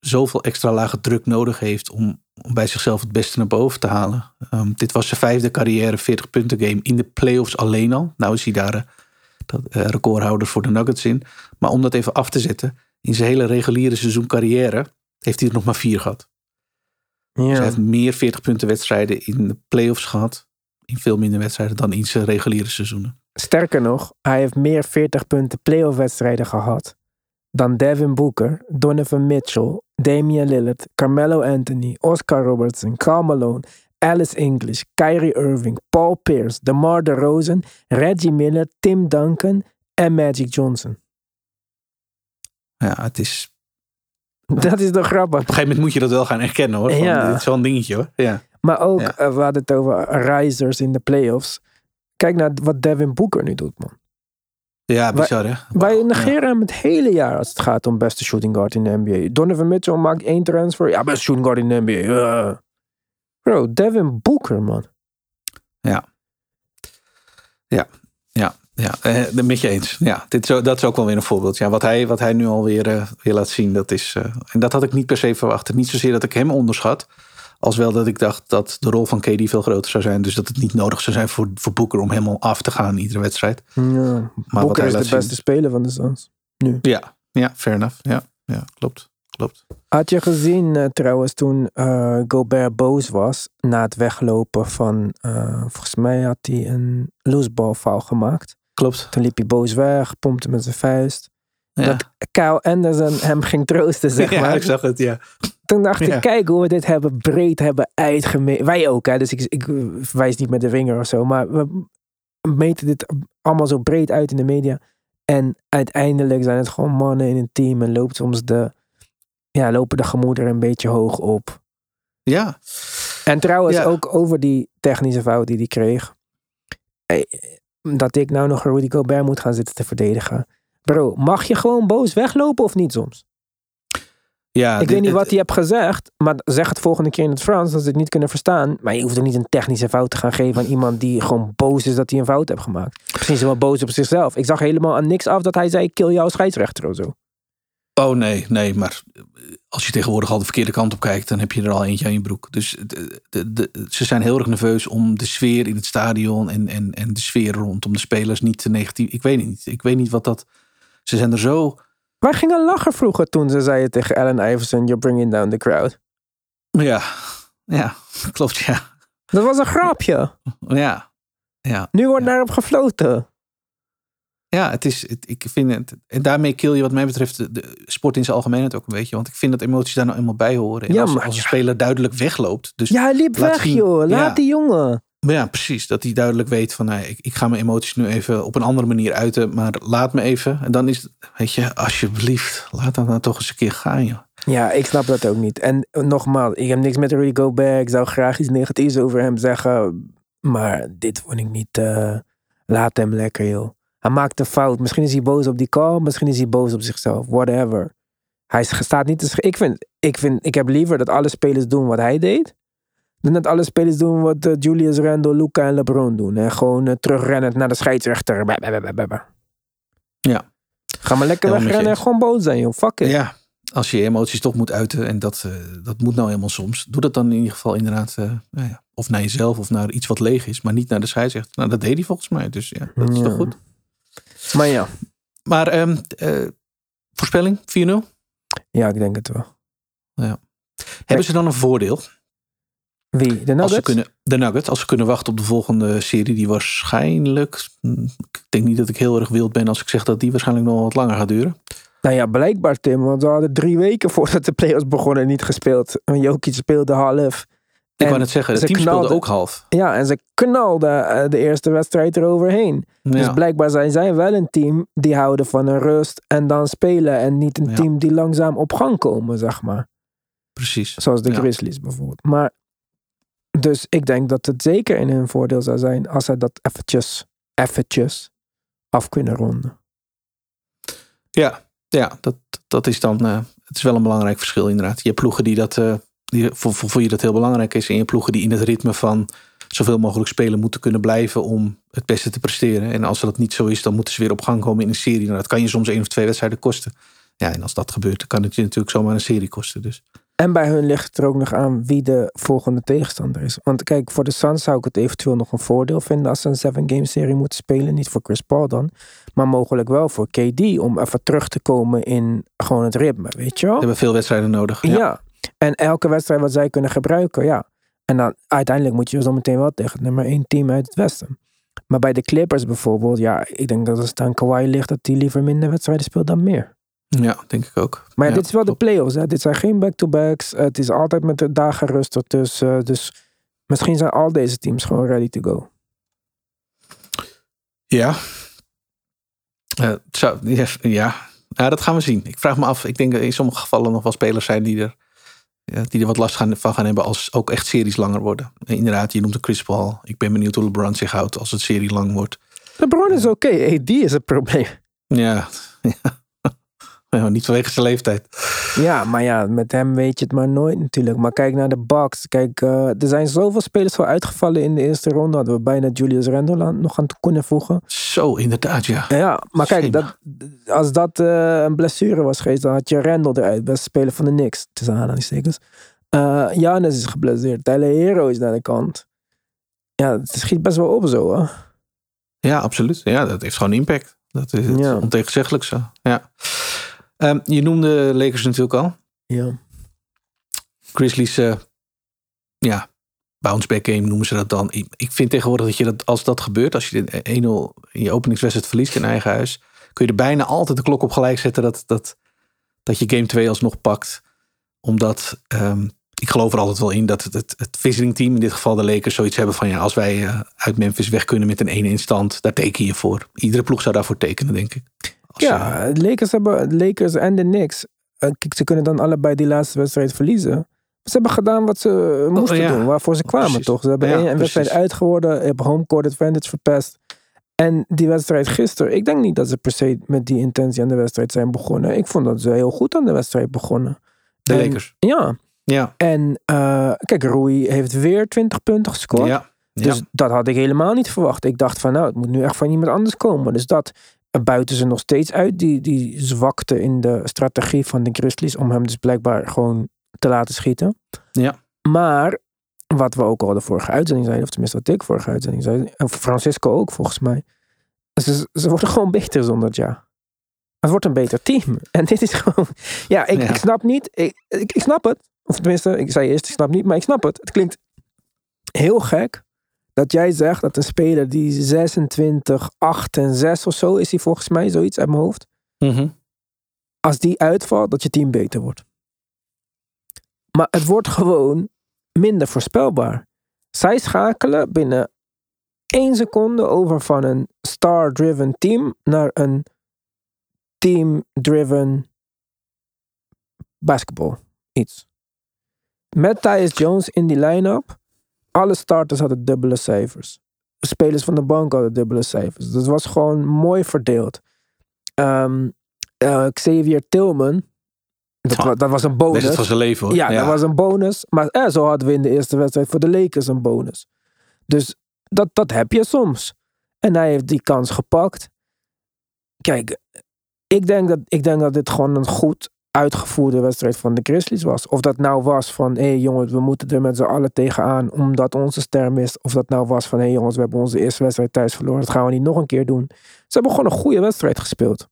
zoveel extra lage druk nodig heeft om, om bij zichzelf het beste naar boven te halen. Ehm, dit was zijn vijfde carrière 40 punten game in de playoffs alleen al. Nou is hij daar eh, dat, eh, voor de Nuggets in. Maar om dat even af te zetten, in zijn hele reguliere seizoen carrière heeft hij er nog maar vier gehad. Dus hij heeft meer 40 punten wedstrijden in de playoffs gehad. In veel minder wedstrijden dan in zijn reguliere seizoenen. Sterker nog, hij heeft meer 40 punten playoff wedstrijden gehad dan Devin Booker, Donovan Mitchell, Damian Lillard, Carmelo Anthony, Oscar Robertson, Karl Malone, Alice English, Kyrie Irving, Paul Pierce, DeMar DeRozan, Reggie Miller, Tim Duncan en Magic Johnson. Ja, het is, Dat is toch grappig. op een gegeven moment moet je dat wel gaan erkennen hoor. Van, Ja. Dit is wel een dingetje hoor. Ja, Maar ook, Ja. eh, we hadden het over risers in de playoffs. Kijk naar wat Devin Booker nu doet, man. ja bizar hè. Wij negeren hem het hele jaar als het gaat om beste shooting guard in de NBA. Donovan Mitchell maakt één transfer. Ja, beste shooting guard in de NBA. Ja. Bro, Devin Booker, man. Ja, ja eh, dat met je eens. Ja, dit ook- dat is ook wel weer een voorbeeld. Ja, wat, hij, wat hij nu alweer eh, weer laat zien, dat is. eh, en dat had ik niet per se verwacht. Niet zozeer dat ik hem onderschat. Als wel dat ik dacht dat de rol van KD veel groter zou zijn. Dus dat het niet nodig zou zijn voor, voor Booker om helemaal af te gaan in iedere wedstrijd. Ja. Booker hij is de laat zien- beste speler van de Suns. Ja, ja fair enough. Ja, ja klopt. Klopt. Had je gezien eh, trouwens toen eh, Gobert boos was na het weglopen van... eh, volgens mij had hij een looseball foul gemaakt. Klopt. Toen liep hij boos weg, pompte met zijn vuist. Ja, Dat Kyle Anderson hem ging troosten, zeg ja maar. ik zag het. Ja. Toen dacht Ja. ik, kijk hoe we dit hebben breed hebben uitgemeten. Wij ook, hè. Dus ik, ik wijs niet met de vinger of zo. Maar we meten dit allemaal zo breed uit in de media. En uiteindelijk zijn het gewoon mannen in een team. En loopt soms de, ja, lopen de gemoederen een beetje hoog op. ja, En trouwens Ja. ook over die technische fout die hij kreeg. Eh, Dat ik nou nog Rudy Gobert moet gaan zitten te verdedigen. Bro, mag je gewoon boos weglopen of niet soms? ja ik dit- weet niet wat hij hebt gezegd, maar zeg het volgende keer in het Frans als ze het niet kunnen verstaan. Maar je hoeft er niet een technische fout te gaan geven aan iemand die gewoon boos is dat hij een fout heeft gemaakt. Misschien is hij wel boos op zichzelf. Ik zag helemaal aan niks af dat hij zei: kill jouw scheidsrechter of zo. Oh nee, nee, maar als je tegenwoordig al de verkeerde kant op kijkt, dan heb je er al eentje aan je broek. Dus de, de, de- ze zijn heel erg nerveus om de sfeer in het stadion en, en, en de sfeer rondom de spelers niet te negatief. Ik weet niet. Ik weet niet wat dat. Ze zijn er zo. Wij gingen lachen vroeger toen ze zeiden tegen Allen Iverson: You're bringing down the crowd. Ja, ja, klopt, ja. Dat was een grapje. Ja, ja. Nu wordt Ja. daarop gefloten. Ja, het is, het, ik vind het, en daarmee kill je wat mij betreft de, de sport in zijn algemeenheid ook een beetje. Want ik vind dat emoties daar nou eenmaal bij horen. En Ja, als, maar- als een speler duidelijk wegloopt. Dus Ja, hij liep weg, zien. joh. Laat Ja. die jongen. Maar ja, precies. Dat hij duidelijk weet van, nou, ik, ik ga mijn emoties nu even op een andere manier uiten. Maar laat me even. En dan is het, weet je, alsjeblieft, laat dat nou toch eens een keer gaan, joh. Ja, ik snap dat ook niet. En nogmaals, ik heb niks met Rudy Gobert. Ik zou graag iets negatiefs over hem zeggen. Maar dit vond ik niet... eh, laat hem lekker, joh. Hij maakt een fout. Misschien is hij boos op die call. Misschien is hij boos op zichzelf. Whatever. Hij staat niet te sch- ik vind, ik vind, ik heb liever dat alle spelers doen wat hij deed. Dan dat alle spelers doen wat eh, Julius Randle, Luca en LeBron doen. En gewoon uh, terugrennen naar de scheidsrechter. Bah, bah, bah. Ja. Ga maar lekker wegrennen en gewoon boos zijn, joh. Fuck it. Ja, als je emoties toch moet uiten. En dat, eh, dat moet nou helemaal soms. Doe dat dan in ieder geval inderdaad. eh, nou ja, of naar jezelf of naar iets wat leeg is. Maar niet naar de scheidsrechter. Nou, dat deed hij volgens mij. Dus ja, dat is Ja. toch goed. Maar ja, Maar ehm, eh, voorspelling 4-0. ja, ik denk het wel. Hebben ze dan een voordeel? Wie? De Als ze Nuggets? kunnen, de Nuggets, als ze kunnen wachten op de volgende serie, die waarschijnlijk. hm, Ik denk niet dat ik heel erg wild ben als ik zeg dat die waarschijnlijk nog wat langer gaat duren. Nou ja, blijkbaar Tim, want we hadden drie weken voordat de playoffs begonnen niet gespeeld. En Jokic speelde half. Ik wou net zeggen, het ze team speelde ook half. Ja, en ze knalden eh, de eerste wedstrijd eroverheen. Dus blijkbaar zijn zij wel een team die houden van een rust en dan spelen. En niet een Ja. team die langzaam op gang komen, zeg maar. precies. Zoals de Ja. Grizzlies bijvoorbeeld. Maar Dus ik denk dat het zeker in hun voordeel zou zijn als zij dat eventjes, eventjes af kunnen ronden. Ja, ja dat, dat is dan. eh, het is wel een belangrijk verschil, inderdaad. Je hebt ploegen die dat. eh, voor, voor, voor je dat heel belangrijk is. En je ploegen die in het ritme van zoveel mogelijk spelen moeten kunnen blijven om het beste te presteren. En als dat niet zo is, dan moeten ze weer op gang komen in een serie. Nou, dat kan je soms één of twee wedstrijden kosten. Ja, en als dat gebeurt, dan kan het je natuurlijk zomaar een serie kosten. Dus En bij hun ligt het er ook nog aan wie de volgende tegenstander is. Want kijk, voor de Suns zou ik het eventueel nog een voordeel vinden als ze een seven game serie moeten spelen. Niet voor Chris Paul dan, maar mogelijk wel voor KD om even terug te komen in gewoon het ritme, weet je wel? we hebben veel wedstrijden nodig. Ja. En elke wedstrijd wat zij kunnen gebruiken, ja. En dan uiteindelijk moet je zo meteen wel tegen het nummer één team uit het westen. Maar bij de Clippers bijvoorbeeld, ja, ik denk dat als het aan Kawhi ligt dat hij liever minder wedstrijden speelt dan meer. ja, denk ik ook. Maar ja, Ja, dit is wel de playoffs. Hè. Dit zijn geen back-to-backs. Het is altijd met de dagen rust ertussen. Dus misschien zijn al deze teams gewoon ready to go. Ja. Eh, ja, ja. Ja, dat gaan we zien. Ik vraag me af. Ik denk dat in sommige gevallen nog wel spelers zijn die er, ja, die er wat last gaan, van gaan hebben als ook echt series langer worden. En inderdaad, je noemt een Chris Paul. Ik ben benieuwd hoe LeBron zich houdt als het serie lang wordt. LeBron is oké. AD is het probleem. Ja, ja. Ja, niet vanwege zijn leeftijd. Ja, maar ja, met hem weet je het maar nooit natuurlijk. Maar kijk naar de Bucks. Kijk, eh, er zijn zoveel spelers wel uitgevallen in de eerste ronde. Hadden we bijna Julius Randle nog aan te kunnen voegen. Zo, inderdaad, ja. Ja, maar kijk, dat, als dat eh, een blessure was geweest, dan had je Randle eruit. Beste speler van de Knicks, tussen aanhalingstekens. Eh Giannis is geblesseerd. Tyler Hero is naar de kant. Ja, het schiet best wel op zo, hè. Ja, absoluut. Ja, dat heeft gewoon impact. Dat is het Ja. ontegenzeggelijk zo. Ja. Ehm, je noemde Lakers natuurlijk al. Ja. Grizzlies, eh, ja, bounce back game noemen ze dat dan. Ik, vind tegenwoordig dat je dat, als dat gebeurt, als je de 1-0 in je openingswedstrijd verliest in eigen huis, kun je er bijna altijd de klok op gelijk zetten dat, dat, dat je game 2 alsnog pakt. Omdat, ehm, ik geloof er altijd wel in dat het, het, het visiting team, in dit geval de Lakers, zoiets hebben van ja, als wij eh, uit Memphis weg kunnen met een 1 in stand, daar teken je voor. Iedere ploeg zou daarvoor tekenen, denk ik. Eh, Ja, de Lakers, hebben, Lakers en de Knicks. eh, kijk, ze kunnen dan allebei die laatste wedstrijd verliezen. Ze hebben gedaan wat ze moesten Oh, ja. doen, waarvoor ze kwamen Precies. toch? Ze hebben Ja, een wedstrijd uitgeworden, hebben home court advantage verpest. En die wedstrijd gisteren, ik denk niet dat ze per se met die intentie aan de wedstrijd zijn begonnen. Ik vond dat ze heel goed aan de wedstrijd begonnen. de en- Lakers. Ja, Ja, en eh, kijk, Rui heeft weer 20 punten gescoord. ja, ja. Dus dat had ik helemaal niet verwacht. Ik dacht van nou, het moet nu echt van iemand anders komen. Dus dat eh, buiten ze nog steeds uit die, die zwakte in de strategie van de Grizzlies. Om hem dus blijkbaar gewoon te laten schieten. Ja. Maar wat we ook al de vorige uitzending zeiden, of tenminste wat ik vorige uitzending zei, en Francisco ook volgens mij. Ze, ze worden gewoon beter zonder het jaar. Het wordt een beter team. En dit is gewoon. Ja, ik, Ja. ik snap niet. Ik, ik, ik snap het. Of tenminste, ik zei eerst, ik snap niet, maar ik snap het. Het klinkt heel gek dat jij zegt dat een speler die 26, 8 en 6 of zo is, hij volgens mij zoiets uit mijn hoofd. Mhm. Als die uitvalt, dat je team beter wordt. Maar het wordt gewoon minder voorspelbaar. Zij schakelen binnen één seconde over van een star-driven team naar een team-driven basketball. Iets. Met Tyus Jones in die line-up. Alle starters hadden dubbele cijfers. Spelers van de bank hadden dubbele cijfers. Dus het was gewoon mooi verdeeld. Ehm, eh, Xavier Tillman. Dat, Ja. wa- dat was een Dat bonus. het van zijn leven hoor. Ja, dat was een bonus. Maar eh, zo hadden we in de eerste wedstrijd voor de Lakers een bonus. Dus dat, dat heb je soms. En hij heeft die kans gepakt. Kijk, ik denk dat, ik denk dat dit gewoon een goed uitgevoerde wedstrijd van de Grizzlies was. Of dat nou was van, hé hey jongens, we moeten er met z'n allen tegenaan omdat onze ster mist. Of dat nou was van, hé hey jongens, we hebben onze eerste wedstrijd thuis verloren. Dat gaan we niet nog een keer doen. Ze hebben gewoon een goede wedstrijd gespeeld.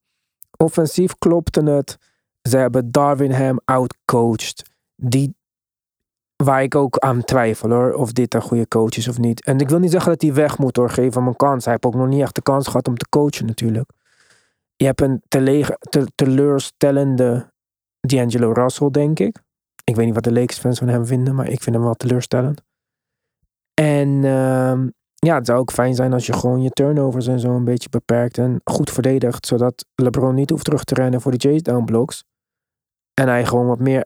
Offensief klopte het. Ze hebben Darwin Ham outcoached. Die, waar ik ook aan twijfel hoor, of dit een goede coach is of niet. En ik wil niet zeggen dat hij weg moet hoor, geef hem een kans. Hij heeft ook nog niet echt de kans gehad om te coachen natuurlijk. Je hebt een teleurstellende D'Angelo Russell, denk ik. Ik weet niet wat de Lakers fans van hem vinden, maar ik vind hem wel teleurstellend. En ehm, ja, het zou ook fijn zijn als je gewoon je turnovers en zo een beetje beperkt en goed verdedigt, zodat LeBron niet hoeft terug te rennen voor de chase down blocks. En hij gewoon wat meer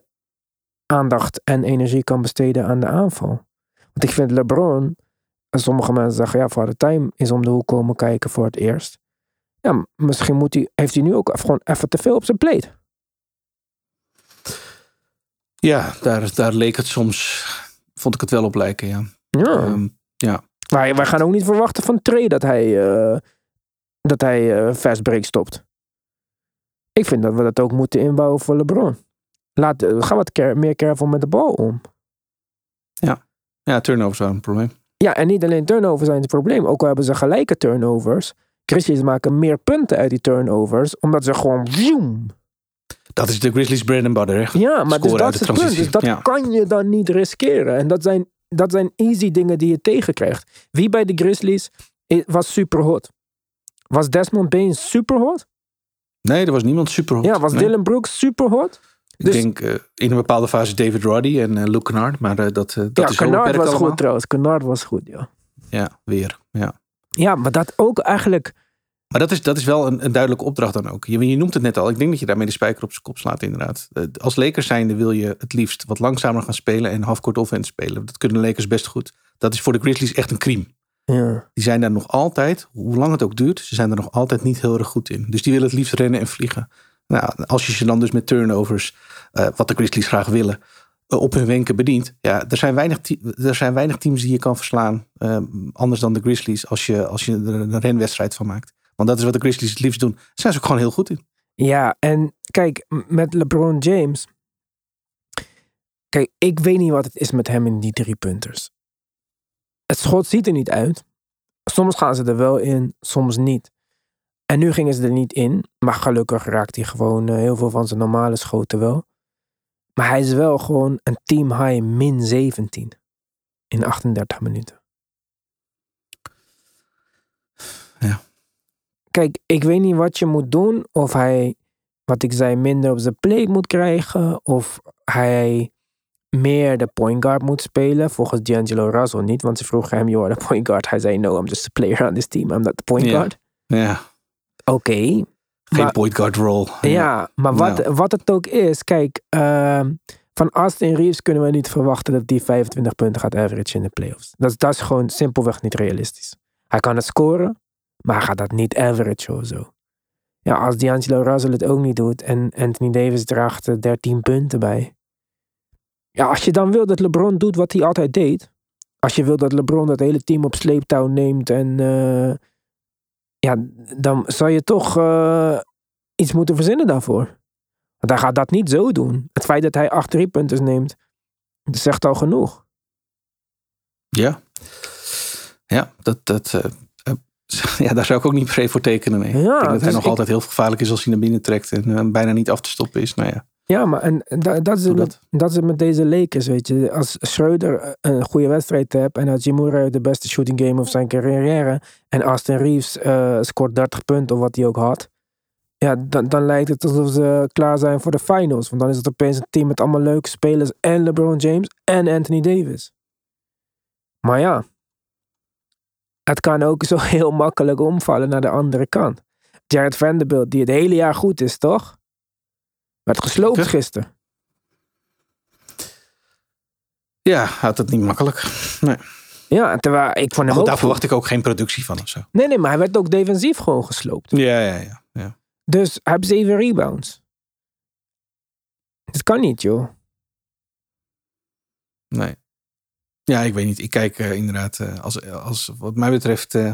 aandacht en energie kan besteden aan de aanval. Want ik vind LeBron, sommige mensen zeggen ja, Father Time is om de hoek komen kijken voor het eerst. Ja, misschien moet hij, heeft hij nu ook gewoon even te veel op zijn plate. Ja, daar, daar leek het soms, vond ik het wel op lijken, ja. Ja. Ehm, ja. Wij, wij gaan ook niet verwachten van Trey dat hij, eh dat hij eh fast break stopt. Ik vind dat we dat ook moeten inbouwen voor LeBron. Laat, eh, ga wat care- meer careful met de bal om. ja, turnovers waren een probleem. Ja, en niet alleen turnovers zijn het probleem. Ook al hebben ze gelijke turnovers. Grizzlies maken meer punten uit die turnovers. Omdat ze gewoon... Zoom. Dat is de Grizzlies bread and butter, hè? Ja, maar dus dat is het punt. Dus dat Ja. kan je dan niet riskeren. En dat zijn, dat zijn easy dingen die je tegenkrijgt. Wie bij de Grizzlies was super hot? Was Desmond Bain super hot? Nee, er was niemand super hot. Ja, was Nee. Dylan Brooks super hot? Ik dus- denk eh, in een bepaalde fase David Roddy en eh, Luke Kennard. Maar eh, dat, dat ja, is Kennard was allemaal. goed trouwens. Kennard was goed, ja. Ja, weer. Ja. Ja, maar dat ook eigenlijk... Maar dat is, dat is wel een, een duidelijke opdracht dan ook. Je, je noemt het net al. Ik denk dat je daarmee de spijker op zijn kop slaat inderdaad. Eh, Als Lakers zijnde wil je het liefst wat langzamer gaan spelen en halfcourt offense spelen. Dat kunnen de Lakers best goed. Dat is voor de Grizzlies echt een crime. Ja. Die zijn daar nog altijd, hoe lang het ook duurt, ze zijn er nog altijd niet heel erg goed in. Dus die willen het liefst rennen en vliegen. Nou, als je ze dan dus met turnovers, eh, wat de Grizzlies graag willen, eh, op hun wenken bedient. Ja, er zijn weinig, er zijn weinig teams die je kan verslaan. anders dan de Grizzlies, als je, als je er een renwedstrijd van maakt. Want dat is wat de Grizzlies het liefst doen. Daar zijn ze ook gewoon heel goed in. Ja, en kijk, met LeBron James. Kijk, ik weet niet wat het is met hem in die drie punters. Het schot ziet er niet uit. Soms gaan ze er wel in, soms niet. En nu gingen ze er niet in. Maar gelukkig raakt hij gewoon eh, heel veel van zijn normale schoten wel. Maar hij is wel gewoon een team high min 17. In 38 minuten. Kijk, ik weet niet wat je moet doen. Of hij, wat ik zei, minder op zijn plate moet krijgen. Of hij meer de point guard moet spelen. Volgens D'Angelo Russell niet. Want ze vroegen hem, are the point guard. Hij zei, no, I'm just a player on this team. I'm not the point Ja. guard. Ja, Oké. geen Maar- point guard role. Ja, maar wat, Nou. wat het ook is, kijk, ehm, van Austin Reeves kunnen we niet verwachten dat die 25 punten gaat average in de playoffs. Dat, dat is gewoon simpelweg niet realistisch. Hij kan het scoren, maar hij gaat dat niet average of zo. Ja, als D'Angelo Russell het ook niet doet en Anthony Davis draagt er 13 punten bij. Ja, als je dan wil dat LeBron doet wat hij altijd deed. Als je wil dat LeBron dat hele team op sleeptouw neemt en eh, ja, dan zou je toch eh, iets moeten verzinnen daarvoor. Want hij gaat dat niet zo doen. Het feit dat hij acht driepunters neemt, zegt al genoeg. Ja, ja, dat, dat, eh, ja daar zou ik ook niet per voor tekenen. Nee. Ja, ik denk dat hij dus nog ik- altijd heel gevaarlijk is als hij naar binnen trekt en eh, bijna niet af te stoppen is. Nou ja, Ja, maar en, en da- dat, is het met, dat. is het met deze Lakers, weet je. Als Schreuder een goede wedstrijd hebt en Hachimura heeft de beste shooting game of zijn carrière en Austin Reeves eh, scoort 30 punten of wat hij ook had. Ja, dan, dan lijkt het alsof ze klaar zijn voor de finals. Want dan is het opeens een team met allemaal leuke spelers en LeBron James en Anthony Davis. Maar ja, het kan ook zo heel makkelijk omvallen naar de andere kant. Jared Vanderbilt, die het hele jaar goed is, toch? Werd gesloopt gisteren. ja had het niet makkelijk. Nee. Ja, terwijl ik vond hem ook daar goed. verwacht ik ook geen productie van of zo. Nee, nee, maar hij werd ook defensief gewoon gesloopt. Ja, ja, ja. ja. Dus hij heeft zeven rebounds. Dat kan niet, joh. Nee. Ja, ik weet niet. Ik kijk eh, inderdaad, eh, als, als wat mij betreft, eh,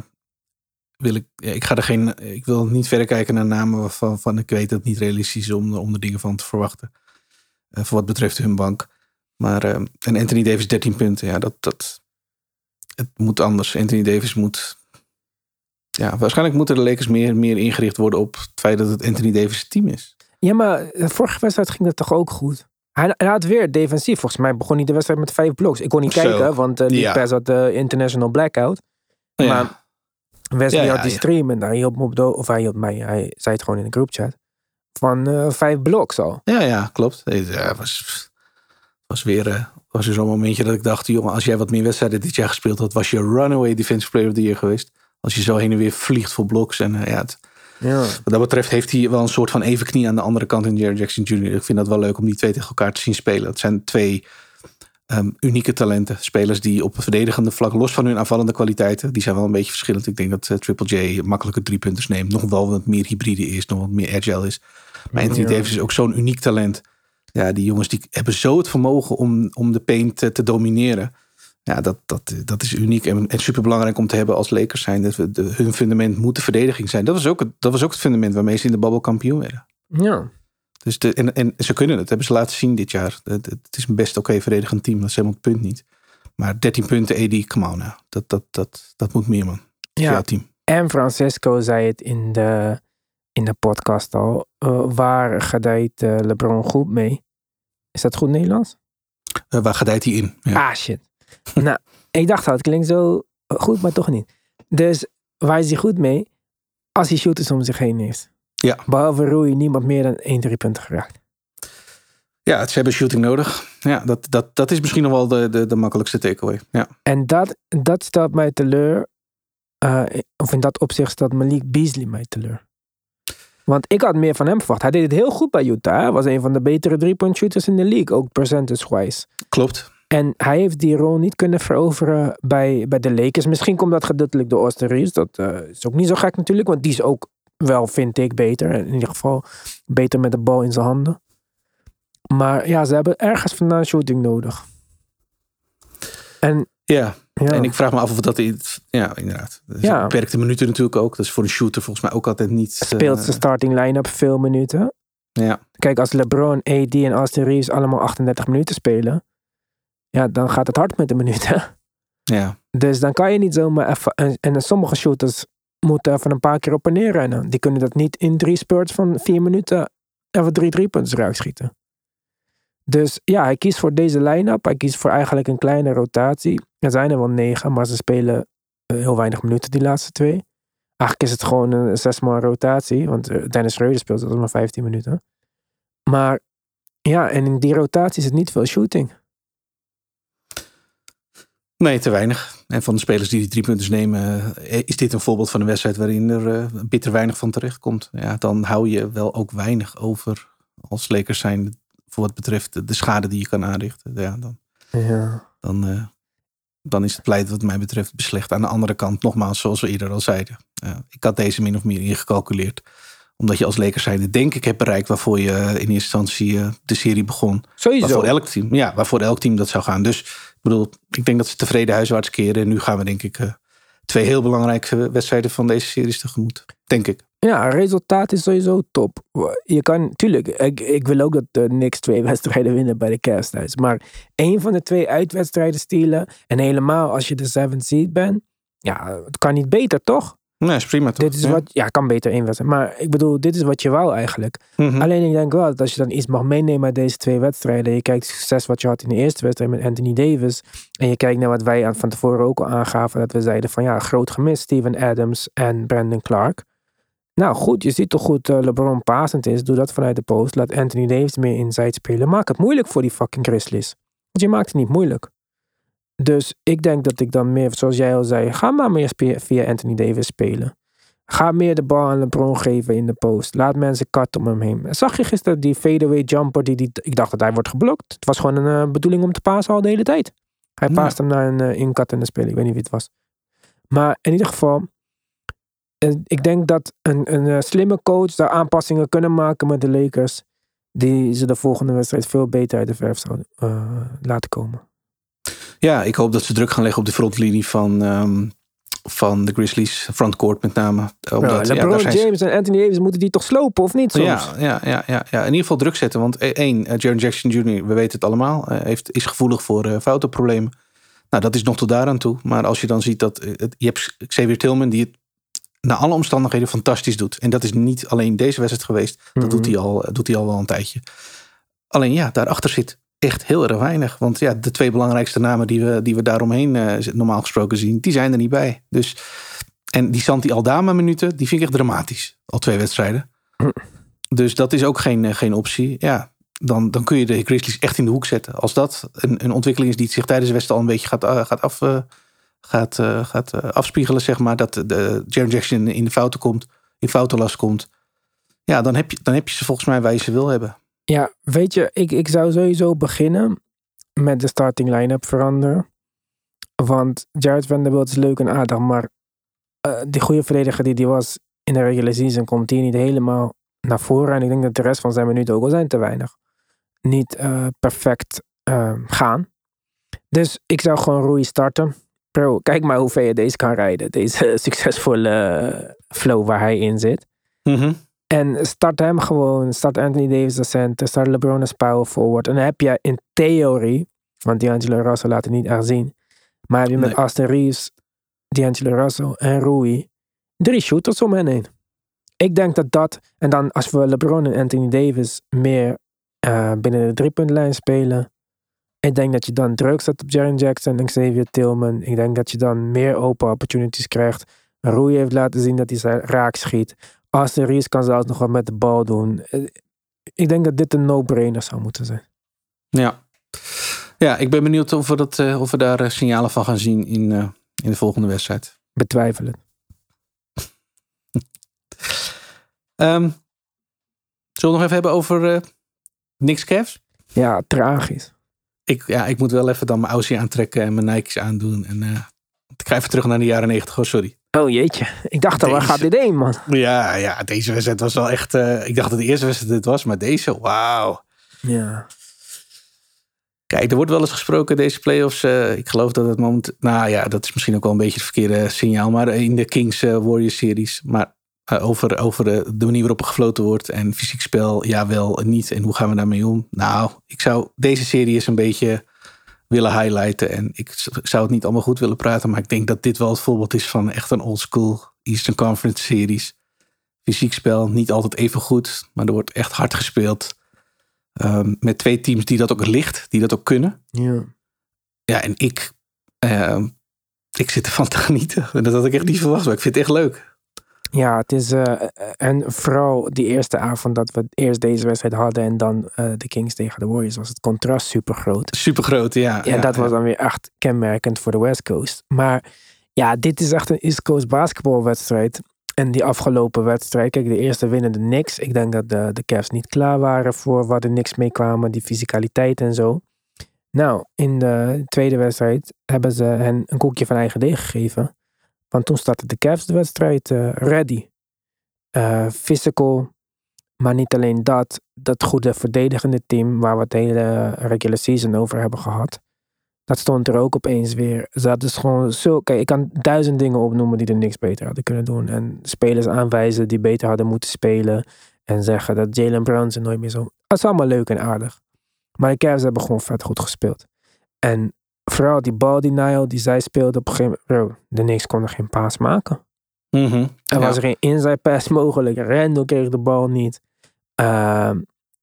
wil ik, ik ga er geen, ik wil niet verder kijken naar namen waarvan van ik weet dat het niet realistisch is om, om er dingen van te verwachten. Voor wat betreft hun bank. Maar, en Anthony Davis 13 punten, ja, dat, dat, het moet anders. Anthony Davis moet, ja, waarschijnlijk moeten de Lakers meer, meer ingericht worden op het feit dat het Anthony Davis team is. Ja, maar vorige wedstrijd ging dat toch ook goed? Hij, hij had weer defensief. Volgens mij begon hij de wedstrijd met vijf bloks. Ik kon niet Zo. kijken, want uh, die Ja. pers had de international blackout. Ja. Maar Wesley Ja, had die ja. stream en hij hielp me op de, of hij hielp mij, hij zei het gewoon in de groupchat. Van eh, vijf bloks al. Ja, ja, klopt. Het was, was weer, eh, was zo'n momentje dat ik dacht, jongen, als jij wat meer wedstrijden dit jaar gespeeld had, was je runaway defensive player of the year geweest. Als je zo heen en weer vliegt voor bloks. En eh, ja, het- Ja. wat dat betreft heeft hij wel een soort van evenknie aan de andere kant in Jerry Jackson Jr. Ik vind dat wel leuk om die twee tegen elkaar te zien spelen. Het zijn twee ehm, unieke talenten. Spelers die op het verdedigende vlak, los van hun aanvallende kwaliteiten, die zijn wel een beetje verschillend. Ik denk dat eh, Triple J makkelijker drie punters neemt. Nog wel wat meer hybride is, nog wat meer agile is. Maar Anthony Ja. Davis is ook zo'n uniek talent. Ja, die jongens die hebben zo het vermogen om, om de paint te, te domineren. Ja, dat, dat, dat is uniek en, en super belangrijk om te hebben als Lakers zijn. Dat we, de, hun fundament moet de verdediging zijn. Dat was, ook het, dat was ook het fundament waarmee ze in de babbel kampioen werden. Ja. Dus de, en, en ze kunnen het, hebben ze laten zien dit jaar. Het, het is een best oké verdedigend team, dat is helemaal het punt niet. Maar 13 punten AD, come on nou. Dat, dat, dat, dat moet meer man. Ja. team. En Francisco zei het in de, in de podcast al. eh, waar gedijt eh, LeBron goed mee? Is dat goed Nederlands? Eh, waar gedijt hij in? Ja. Ah, shit. Nou, ik dacht al, het klinkt zo goed, maar toch niet. Dus waar is hij goed mee? Als hij shooters om zich heen heeft. Ja. Behalve Rui, niemand meer dan één drie punten geraakt. ja, ze hebben shooting nodig. Ja, dat, dat, dat is misschien nog wel de, de, de makkelijkste takeaway. Ja. En dat, dat stelt mij teleur. eh, of in dat opzicht stelt Malik Beasley mij teleur. Want ik had meer van hem verwacht. Hij deed het heel goed bij Utah. Hij was een van de betere drie-point shooters in de league. Ook percentage-wise. Klopt. En hij heeft die rol niet kunnen veroveren bij, bij de Lakers. Misschien komt dat gedeeltelijk door Austin Reeves. Dat eh, is ook niet zo gek natuurlijk. Want die is ook wel, vind ik, beter. In ieder geval beter met de bal in zijn handen. Maar ja, ze hebben ergens vandaan shooting nodig. En Ja. ja, en ik vraag me af of dat... iets- Ja, inderdaad. Ja. Beperkte minuten natuurlijk ook. Dat is voor een shooter volgens mij ook altijd niet... speelt eh, zijn starting line-up veel minuten. Ja, Kijk, als LeBron, AD en Austin Reeves allemaal 38 minuten spelen. Ja, dan gaat het hard met de minuten. ja. Dus dan kan je niet zomaar even. En, en sommige shooters moeten even een paar keer op en neer rennen. Die kunnen dat niet in drie spurts van vier minuten even drie driepunters eruit schieten. Dus ja, hij kiest voor deze line-up. Hij kiest voor eigenlijk een kleine rotatie. Er zijn er wel negen, maar ze spelen eh, heel weinig minuten, die laatste twee. Eigenlijk is het gewoon een zesmaal rotatie. Want eh, Dennis Schreuder speelt dat maar 15 minuten. Maar ja, en in die rotatie is het niet veel shooting. Nee, te weinig. En van de spelers die die drie punten nemen, eh, is dit een voorbeeld van een wedstrijd waarin er eh, bitter weinig van terecht komt. Ja, dan hou je wel ook weinig over als Lakers zijn voor wat betreft de, de schade die je kan aanrichten. Ja, dan, Ja. dan, eh, dan is het beleid wat mij betreft beslecht. Aan de andere kant, nogmaals, zoals we eerder al zeiden. ik had deze min of meer ingecalculeerd. Omdat je als Lakers zijnde denk ik hebt bereikt waarvoor je in eerste instantie eh, de serie begon. Sowieso. Waarvoor elk team, ja, waarvoor elk team dat zou gaan. Dus ik bedoel, ik denk dat ze tevreden huiswaarts keren. En nu gaan we denk ik eh, twee heel belangrijke wedstrijden van deze series tegemoet. Denk ik. Ja, resultaat is sowieso top. Je kan, tuurlijk, ik, ik wil ook dat de Knicks twee wedstrijden winnen bij de Cavs thuis. Maar één van de twee uitwedstrijden stelen. En helemaal als je de seventh seed bent. Ja, het kan niet beter, toch? Nee, is prima toch? Dit is Ja. wat, ja, kan beter één wedstrijd. Maar ik bedoel, dit is wat je wou eigenlijk. Mhm. Alleen ik denk wel dat als je dan iets mag meenemen uit deze twee wedstrijden. Je kijkt succes wat je had in de eerste wedstrijd met Anthony Davis. En je kijkt naar wat wij aan, van tevoren ook al aangaven. Dat we zeiden van ja, groot gemis. Steven Adams en Brandon Clark. Nou goed, je ziet toch goed uh, LeBron passend is. Doe dat vanuit de post. Laat Anthony Davis meer inside spelen. Maak het moeilijk voor die fucking Grizzlies. Want je maakt het niet moeilijk. Dus ik denk dat ik dan meer, zoals jij al zei, ga maar meer via Anthony Davis spelen. Ga meer de bal aan LeBron geven in de post. Laat mensen cut om hem heen. Zag je gisteren die fadeaway jumper? Die, die, ik dacht dat hij wordt geblokt. Het was gewoon een eh, bedoeling om te pasen al de hele tijd. Hij Ja. paast hem naar een uh, incuttende speler. Ik weet niet wie het was. Maar in ieder geval, eh, ik denk dat een, een eh, slimme coach daar aanpassingen kunnen maken met de Lakers. Die ze de volgende wedstrijd veel beter uit de verf zouden eh, laten komen. Ja, ik hoop dat ze druk gaan leggen op de frontlinie van, ehm, van de Grizzlies. Frontcourt met name. Omdat, Ja, ja, LeBron zijn ze- James en Anthony Davis moeten die toch slopen of niet soms? Ja, ja, ja, ja, ja, in ieder geval druk zetten. Want eh, één, eh, Jaren Jackson Jr., we weten het allemaal, eh, heeft, is gevoelig voor eh foutenproblemen. Nou, dat is nog tot daaraan toe. Maar als je dan ziet dat... het, je hebt Xavier Tillman die het naar alle omstandigheden fantastisch doet. En dat is niet alleen deze wedstrijd geweest. Dat Mhm. doet, hij al, doet hij al wel een tijdje. Alleen ja, daarachter zit echt heel erg weinig. Want ja, de twee belangrijkste namen die we, die we daaromheen eh, normaal gesproken zien... die zijn er niet bij. Dus, en die Santi Aldama minuten, die vind ik echt dramatisch. Al twee wedstrijden. Dus dat is ook geen, eh, geen optie. Ja, dan, dan kun je de Grizzlies echt in de hoek zetten. Als dat een, een ontwikkeling is die zich tijdens de wedstrijd al een beetje gaat, eh, gaat, af, gaat, gaat afspiegelen, zeg maar. Dat de Jaren Jackson in de fouten komt, in foutenlast komt. Ja, dan heb, je, dan heb je ze volgens mij waar je ze wil hebben. Ja, weet je, ik, ik zou sowieso beginnen met de starting line-up veranderen. Want Jared Vanderbilt is leuk en aardig, maar eh, die goede verdediger die die was in de regular season komt hier niet helemaal naar voren. En ik denk dat de rest van zijn minuten ook al zijn te weinig. Niet eh, perfect eh, gaan. Dus ik zou gewoon Rui starten. Bro, kijk maar hoe ver je deze kan rijden. Deze succesvolle flow waar hij in zit. Mhm. En start hem gewoon. Start Anthony Davis als center. Start LeBron als power forward. En dan heb je in theorie, want D'Angelo Russell laat het niet echt zien. Maar heb je met Nee. Austin Reeves, D'Angelo Russell en Rui drie shooters om hen heen. Ik denk dat dat, en dan als we LeBron en Anthony Davis meer eh, binnen de driepuntlijn spelen. Ik denk dat je dan druk zet op Jaren Jackson en Xavier Tillman. Ik denk dat je dan meer open opportunities krijgt. Rui heeft laten zien dat hij raak schiet. Reeves kan zelfs nog wat met de bal doen. Eh, Ik denk dat dit een no-brainer zou moeten zijn. Ja. ja, ik ben benieuwd of we, dat, eh, of we daar eh, signalen van gaan zien in, in de volgende wedstrijd. Betwijfelen. Ehm, zullen we nog even hebben over eh Knicks Cavs? Ja, tragisch. Ik, ja, ik moet wel even dan mijn Aussie aantrekken en mijn Nike's aandoen. En, eh, ik ga even terug naar de jaren negentig. Oh, sorry. Oh jeetje. Ik dacht al, waar gaat dit heen, man? Ja, ja, deze wedstrijd was wel echt... eh, ik dacht dat de eerste wedstrijd dit was, maar deze, wauw. Ja. Kijk, er wordt wel eens gesproken deze playoffs. eh ik geloof dat het moment. Nou ja, dat is misschien ook wel een beetje het verkeerde signaal. Maar in de Kings eh, Warriors series. Maar over, over de, manier waarop er gefloten wordt. En fysiek spel, ja wel niet. En hoe gaan we daarmee om? Nou, ik zou deze serie eens een beetje willen highlighten. En ik zou het niet allemaal goed willen praten. Maar ik denk dat dit wel het voorbeeld is van echt een old school Eastern Conference series. Fysiek spel, niet altijd even goed. Maar er wordt echt hard gespeeld. Ehm, met twee teams die dat ook licht, die dat ook kunnen. ja. Ja, en ik, ehm, ik zit ervan te genieten. En dat had ik echt niet verwacht, maar ik vind het echt leuk. Ja, het is. eh, en vooral die eerste avond dat we eerst deze wedstrijd hadden en dan eh, de Kings tegen de Warriors, was het contrast super groot. Super groot, ja. Ja, dat was dan weer echt kenmerkend voor de West Coast. Maar ja, dit is echt een East Coast basketbalwedstrijd. En die afgelopen wedstrijd, kijk, de eerste winnen de Knicks. Ik denk dat de, de Cavs niet klaar waren voor waar de Knicks mee kwamen, die fysicaliteit en zo. Nou, in de tweede wedstrijd hebben ze hen een koekje van eigen deeg gegeven. Want toen startte de Cavs de wedstrijd eh, ready. Eh, physical, maar niet alleen dat. Dat goede verdedigende team waar we het hele regular season over hebben gehad. Dat stond er ook opeens weer. Ze hadden dus gewoon zo. Kijk, ik kan duizend dingen opnoemen die er niks beter hadden kunnen doen. En spelers aanwijzen die beter hadden moeten spelen. En zeggen dat Jalen Brown ze nooit meer zo. Dat is allemaal leuk en aardig. Maar de Cavs hebben gewoon vet goed gespeeld. En vooral die ball denial die zij speelden op een gegeven moment. Bro, de Knicks konden geen paas maken. Mhm. Er Ja. was geen inside pass mogelijk. Randall kreeg de bal niet. Ehm,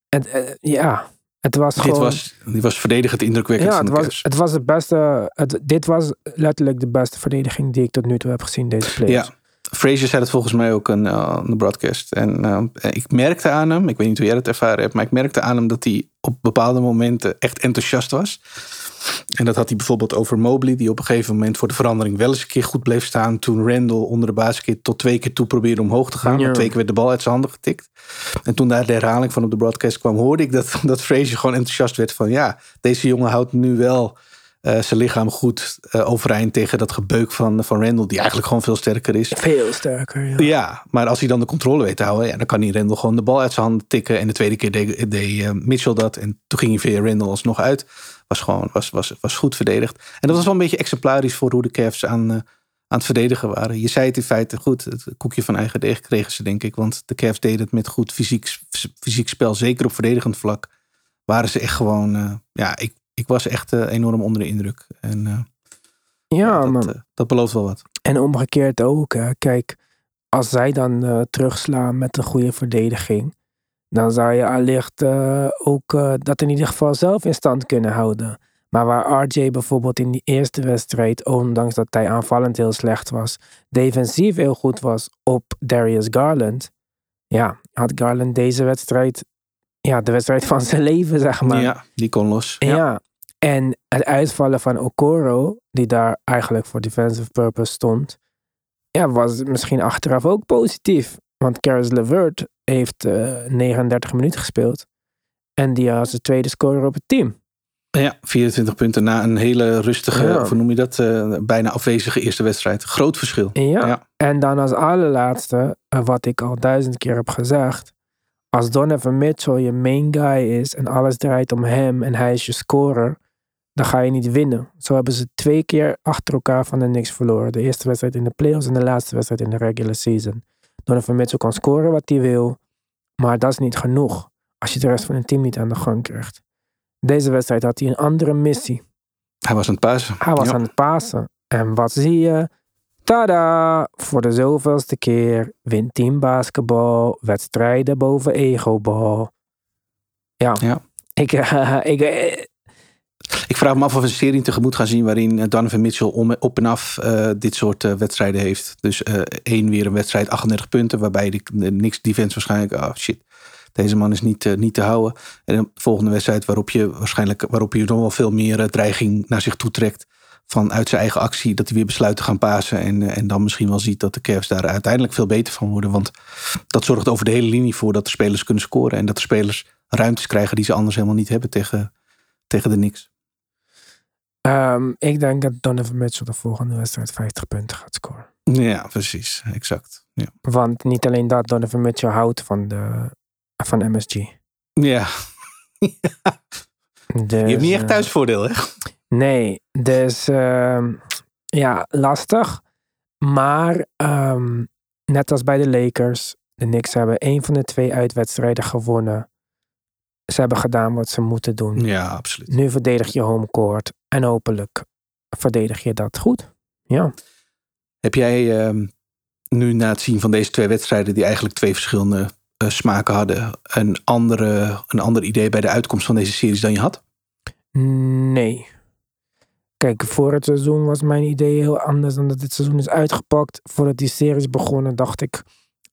het, eh, ja, het was Dit gewoon... was, dit was verdedigend indrukwekkend ja, het de was, het was het beste... Het, dit was letterlijk de beste verdediging die ik tot nu toe heb gezien deze playoffs. Ja. Frazier zei het volgens mij ook aan uh, de broadcast. En uh, ik merkte aan hem, ik weet niet hoe jij dat ervaren hebt, maar ik merkte aan hem dat hij op bepaalde momenten echt enthousiast was. En dat had hij bijvoorbeeld over Mobley, die op een gegeven moment voor de verandering wel eens een keer goed bleef staan. Toen Randall onder de basket tot twee keer toe probeerde omhoog te gaan. Ja. Twee keer werd de bal uit zijn handen getikt. En toen daar de herhaling van op de broadcast kwam, hoorde ik dat, dat Frazier gewoon enthousiast werd van ja, deze jongen houdt nu wel uh, zijn lichaam goed uh, overeind tegen dat gebeuk van, van Randall, die eigenlijk gewoon veel sterker is. Veel sterker, ja. Ja, maar als hij dan de controle weet te houden, ja, dan kan hij Randall gewoon de bal uit zijn handen tikken. En de tweede keer deed, deed uh, Mitchell dat. En toen ging hij via Randall alsnog uit. Was gewoon was, was, was goed verdedigd. En dat was wel een beetje exemplarisch voor hoe de Cavs aan, aan het verdedigen waren. Je zei het in feite goed. Het koekje van eigen deeg kregen ze, denk ik. Want de Cavs deden het met goed fysiek, fysiek spel. Zeker op verdedigend vlak. Waren ze echt gewoon. Uh, ja, ik, ik was echt uh, enorm onder de indruk. En uh, ja, dat, man. dat belooft wel wat. En omgekeerd ook. Hè. Kijk, als zij dan terugslaan met een goede verdediging. Dan zou je allicht ook dat in ieder geval zelf in stand kunnen houden. Maar waar RJ bijvoorbeeld in die eerste wedstrijd, ondanks dat hij aanvallend heel slecht was, defensief heel goed was op Darius Garland. Ja, had Garland deze wedstrijd, ja, de wedstrijd van zijn leven, zeg maar. Ja, die kon los. Ja. ja. En het uitvallen van Okoro, die daar eigenlijk voor defensive purpose stond, ja, was misschien achteraf ook positief. Want Caris LeVert heeft uh, 39 minuten gespeeld. En die was de tweede scorer op het team. Ja, 24 punten na een hele rustige, Ja. hoe noem je dat, eh, bijna afwezige eerste wedstrijd. Groot verschil. Ja. Ja. En dan als allerlaatste, eh, wat ik al duizend keer heb gezegd. Als Donovan Mitchell je main guy is en alles draait om hem en hij is je scorer, dan ga je niet winnen. Zo hebben ze twee keer achter elkaar van de niks verloren. De eerste wedstrijd in de playoffs en de laatste wedstrijd in de regular season. Donovan Mitchell kan scoren wat hij wil, maar dat is niet genoeg als je de rest van het team niet aan de gang krijgt. Deze wedstrijd had hij een andere missie. Hij was aan het pasen. Hij was Ja. aan het pasen. En wat zie je? Tada! Voor de zoveelste keer wint team basketbal wedstrijden boven egobal. Ja. Ja. Ik, ik, Ik vraag me af of we een serie tegemoet gaan zien waarin eh, Donovan Mitchell op en af eh, dit soort eh, wedstrijden heeft. Dus eh, één weer een wedstrijd, 38 punten, waarbij de, de niks defense waarschijnlijk, oh shit, deze man is niet, niet te houden. En de volgende wedstrijd waarop je waarschijnlijk waarop je nog wel veel meer dreiging naar zich toe trekt vanuit zijn eigen actie, dat hij weer besluit te gaan pasen en, en dan misschien wel ziet dat de Cavs daar uiteindelijk veel beter van worden. Want dat zorgt over de hele linie voor dat de spelers kunnen scoren en dat de spelers ruimtes krijgen die ze anders helemaal niet hebben tegen, tegen de Knicks. Ehm, ik denk dat Donovan Mitchell de volgende wedstrijd 50 punten gaat scoren. Ja, precies. Exact. Ja. Want niet alleen dat, Donovan Mitchell houdt van, de, van MSG. ja. Dus, Je hebt niet echt eh, thuisvoordeel, hè? Nee, dus ehm, ja, lastig. Maar ehm, net als bij de Lakers, de Knicks hebben één van de twee uitwedstrijden gewonnen. Ze hebben gedaan wat ze moeten doen. Ja, absoluut. Nu verdedig je homecourt en hopelijk verdedig je dat goed. Ja. Heb jij ehm, nu na het zien van deze twee wedstrijden, die eigenlijk twee verschillende eh, smaken hadden, een, andere, een ander idee bij de uitkomst van deze series dan je had? Nee. Kijk, voor het seizoen was mijn idee heel anders dan dat dit seizoen is uitgepakt. Voordat die series begonnen, dacht ik.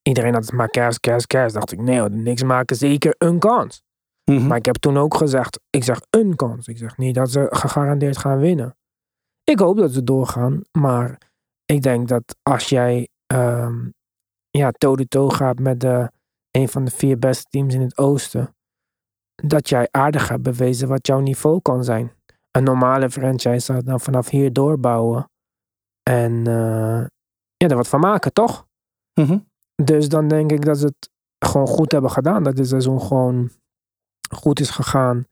Iedereen had het maar Cavs, Cavs, Cavs. Dacht ik, nee, hoor, de Knicks maken zeker een kans. Mhm. Maar ik heb toen ook gezegd, ik zeg een kans. Ik zeg niet dat ze gegarandeerd gaan winnen. Ik hoop dat ze doorgaan, maar ik denk dat als jij ehm ja, toe-to-toe gaat met de, een van de vier beste teams in het oosten, dat jij aardig hebt bewezen wat jouw niveau kan zijn. Een normale franchise zou dan vanaf hier doorbouwen en eh, ja, er wat van maken, toch? Mhm. Dus dan denk ik dat ze het gewoon goed hebben gedaan. Dat dit seizoen gewoon goed is gegaan.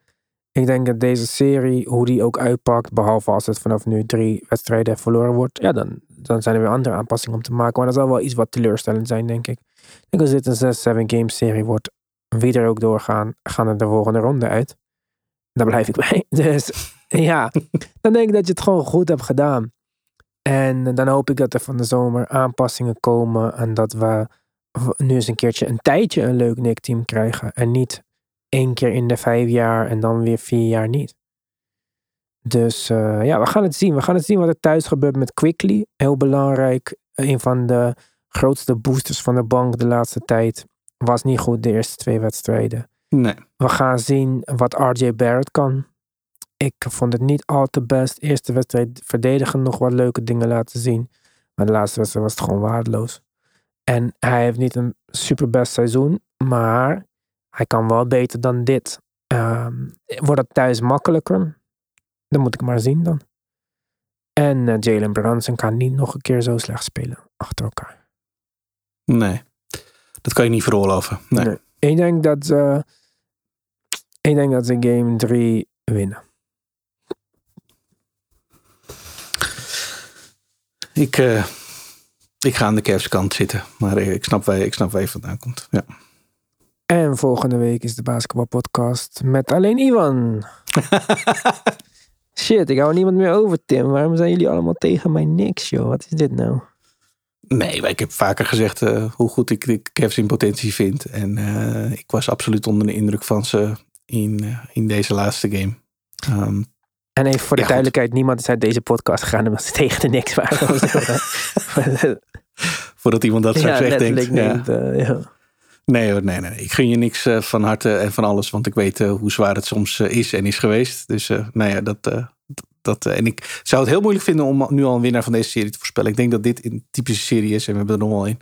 Ik denk dat deze serie, hoe die ook uitpakt, behalve als het vanaf nu drie wedstrijden verloren wordt, ja, dan, dan zijn er weer andere aanpassingen om te maken. Maar dat zal wel iets wat teleurstellend zijn, denk ik. Ik denk als dit een 6-7 game serie wordt, wie er ook doorgaan, gaan er de volgende ronde uit. Daar blijf ik bij. Dus ja, dan denk ik dat je het gewoon goed hebt gedaan. En dan hoop ik dat er van de zomer aanpassingen komen en dat we nu eens een keertje een tijdje een leuk Nick-team krijgen. En niet één keer in de vijf jaar en dan weer vier jaar niet. Dus eh, ja, we gaan het zien. We gaan het zien wat er thuis gebeurt met Quickly. Heel belangrijk. Een van de grootste boosters van de bank de laatste tijd. Was niet goed de eerste twee wedstrijden. Nee. We gaan zien wat RJ Barrett kan. Ik vond het niet al te best. Eerste wedstrijd verdedigen nog wat leuke dingen laten zien. Maar de laatste wedstrijd was het gewoon waardeloos. En hij heeft niet een superbest seizoen. Maar hij kan wel beter dan dit. Ehm, wordt het thuis makkelijker? Dan moet ik maar zien dan. En eh, Jalen Brunson kan niet nog een keer zo slecht spelen achter elkaar. Nee. Dat kan je niet veroorloven. Nee. Nee. Ik denk dat. Ik denk dat ze game 3 winnen. Ik, eh, ik ga aan de Cavs kant zitten. Maar ik snap waar, ik snap waar je vandaan komt. Ja. En volgende week is de basketbalpodcast met alleen Ivan. Shit, ik hou niemand meer over, Tim. Waarom zijn jullie allemaal tegen mij niks, joh? Wat is dit nou? Nee, ik heb vaker gezegd eh, hoe goed ik de Cavs in potentie vind. En eh, ik was absoluut onder de indruk van ze in, eh, in deze laatste game. Ehm, En even voor de Ja, goed. duidelijkheid, niemand is uit deze podcast gegaan omdat ze tegen de niks waren. voordat iemand dat ja, denkt. letterlijk Ja. niet. ja. Nee hoor, nee, nee. Ik gun je niks eh, van harte en van alles. Want ik weet eh, hoe zwaar het soms eh, is en is geweest. Dus nou ja, dat... dat en ik zou het heel moeilijk vinden om nu al een winnaar van deze serie te voorspellen. Ik denk dat dit een typische serie is. En we hebben er nog wel een.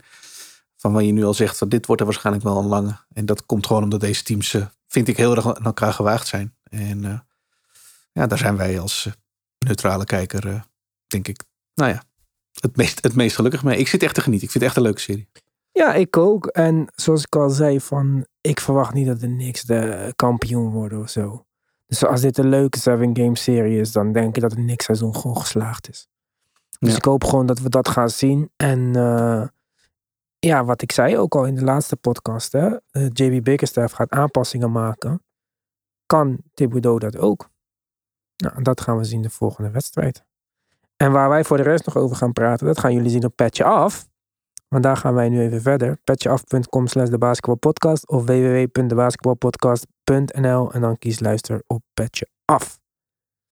Van waar je nu al zegt, van dit wordt er waarschijnlijk wel een lange. En dat komt gewoon omdat deze teams, vind ik, heel erg aan elkaar gewaagd zijn. En ja, daar zijn wij als neutrale kijker, denk ik, nou ja, het meest, het meest gelukkig mee. Ik zit echt te genieten. Ik vind het echt een leuke serie. Ja, ik ook. En zoals ik al zei, van, ik verwacht niet dat de Knicks de kampioen worden of zo. Dus als dit een leuke seven game serie is, dan denk ik dat het Knicks seizoen gewoon geslaagd is. Dus Ja. ik hoop gewoon dat we dat gaan zien. En eh, ja, wat ik zei ook al in de laatste podcast, hè, eh, JB Bickerstaff gaat aanpassingen maken. Kan Thibodeau dat ook? Nou, dat gaan we zien de volgende wedstrijd. En waar wij voor de rest nog over gaan praten, dat gaan jullie zien op Petje Af. Want daar gaan wij nu even verder. Petjeaf.com slash de basketbalpodcast of www.debasketbalpodcast.nl en dan kies luister op Petje Af.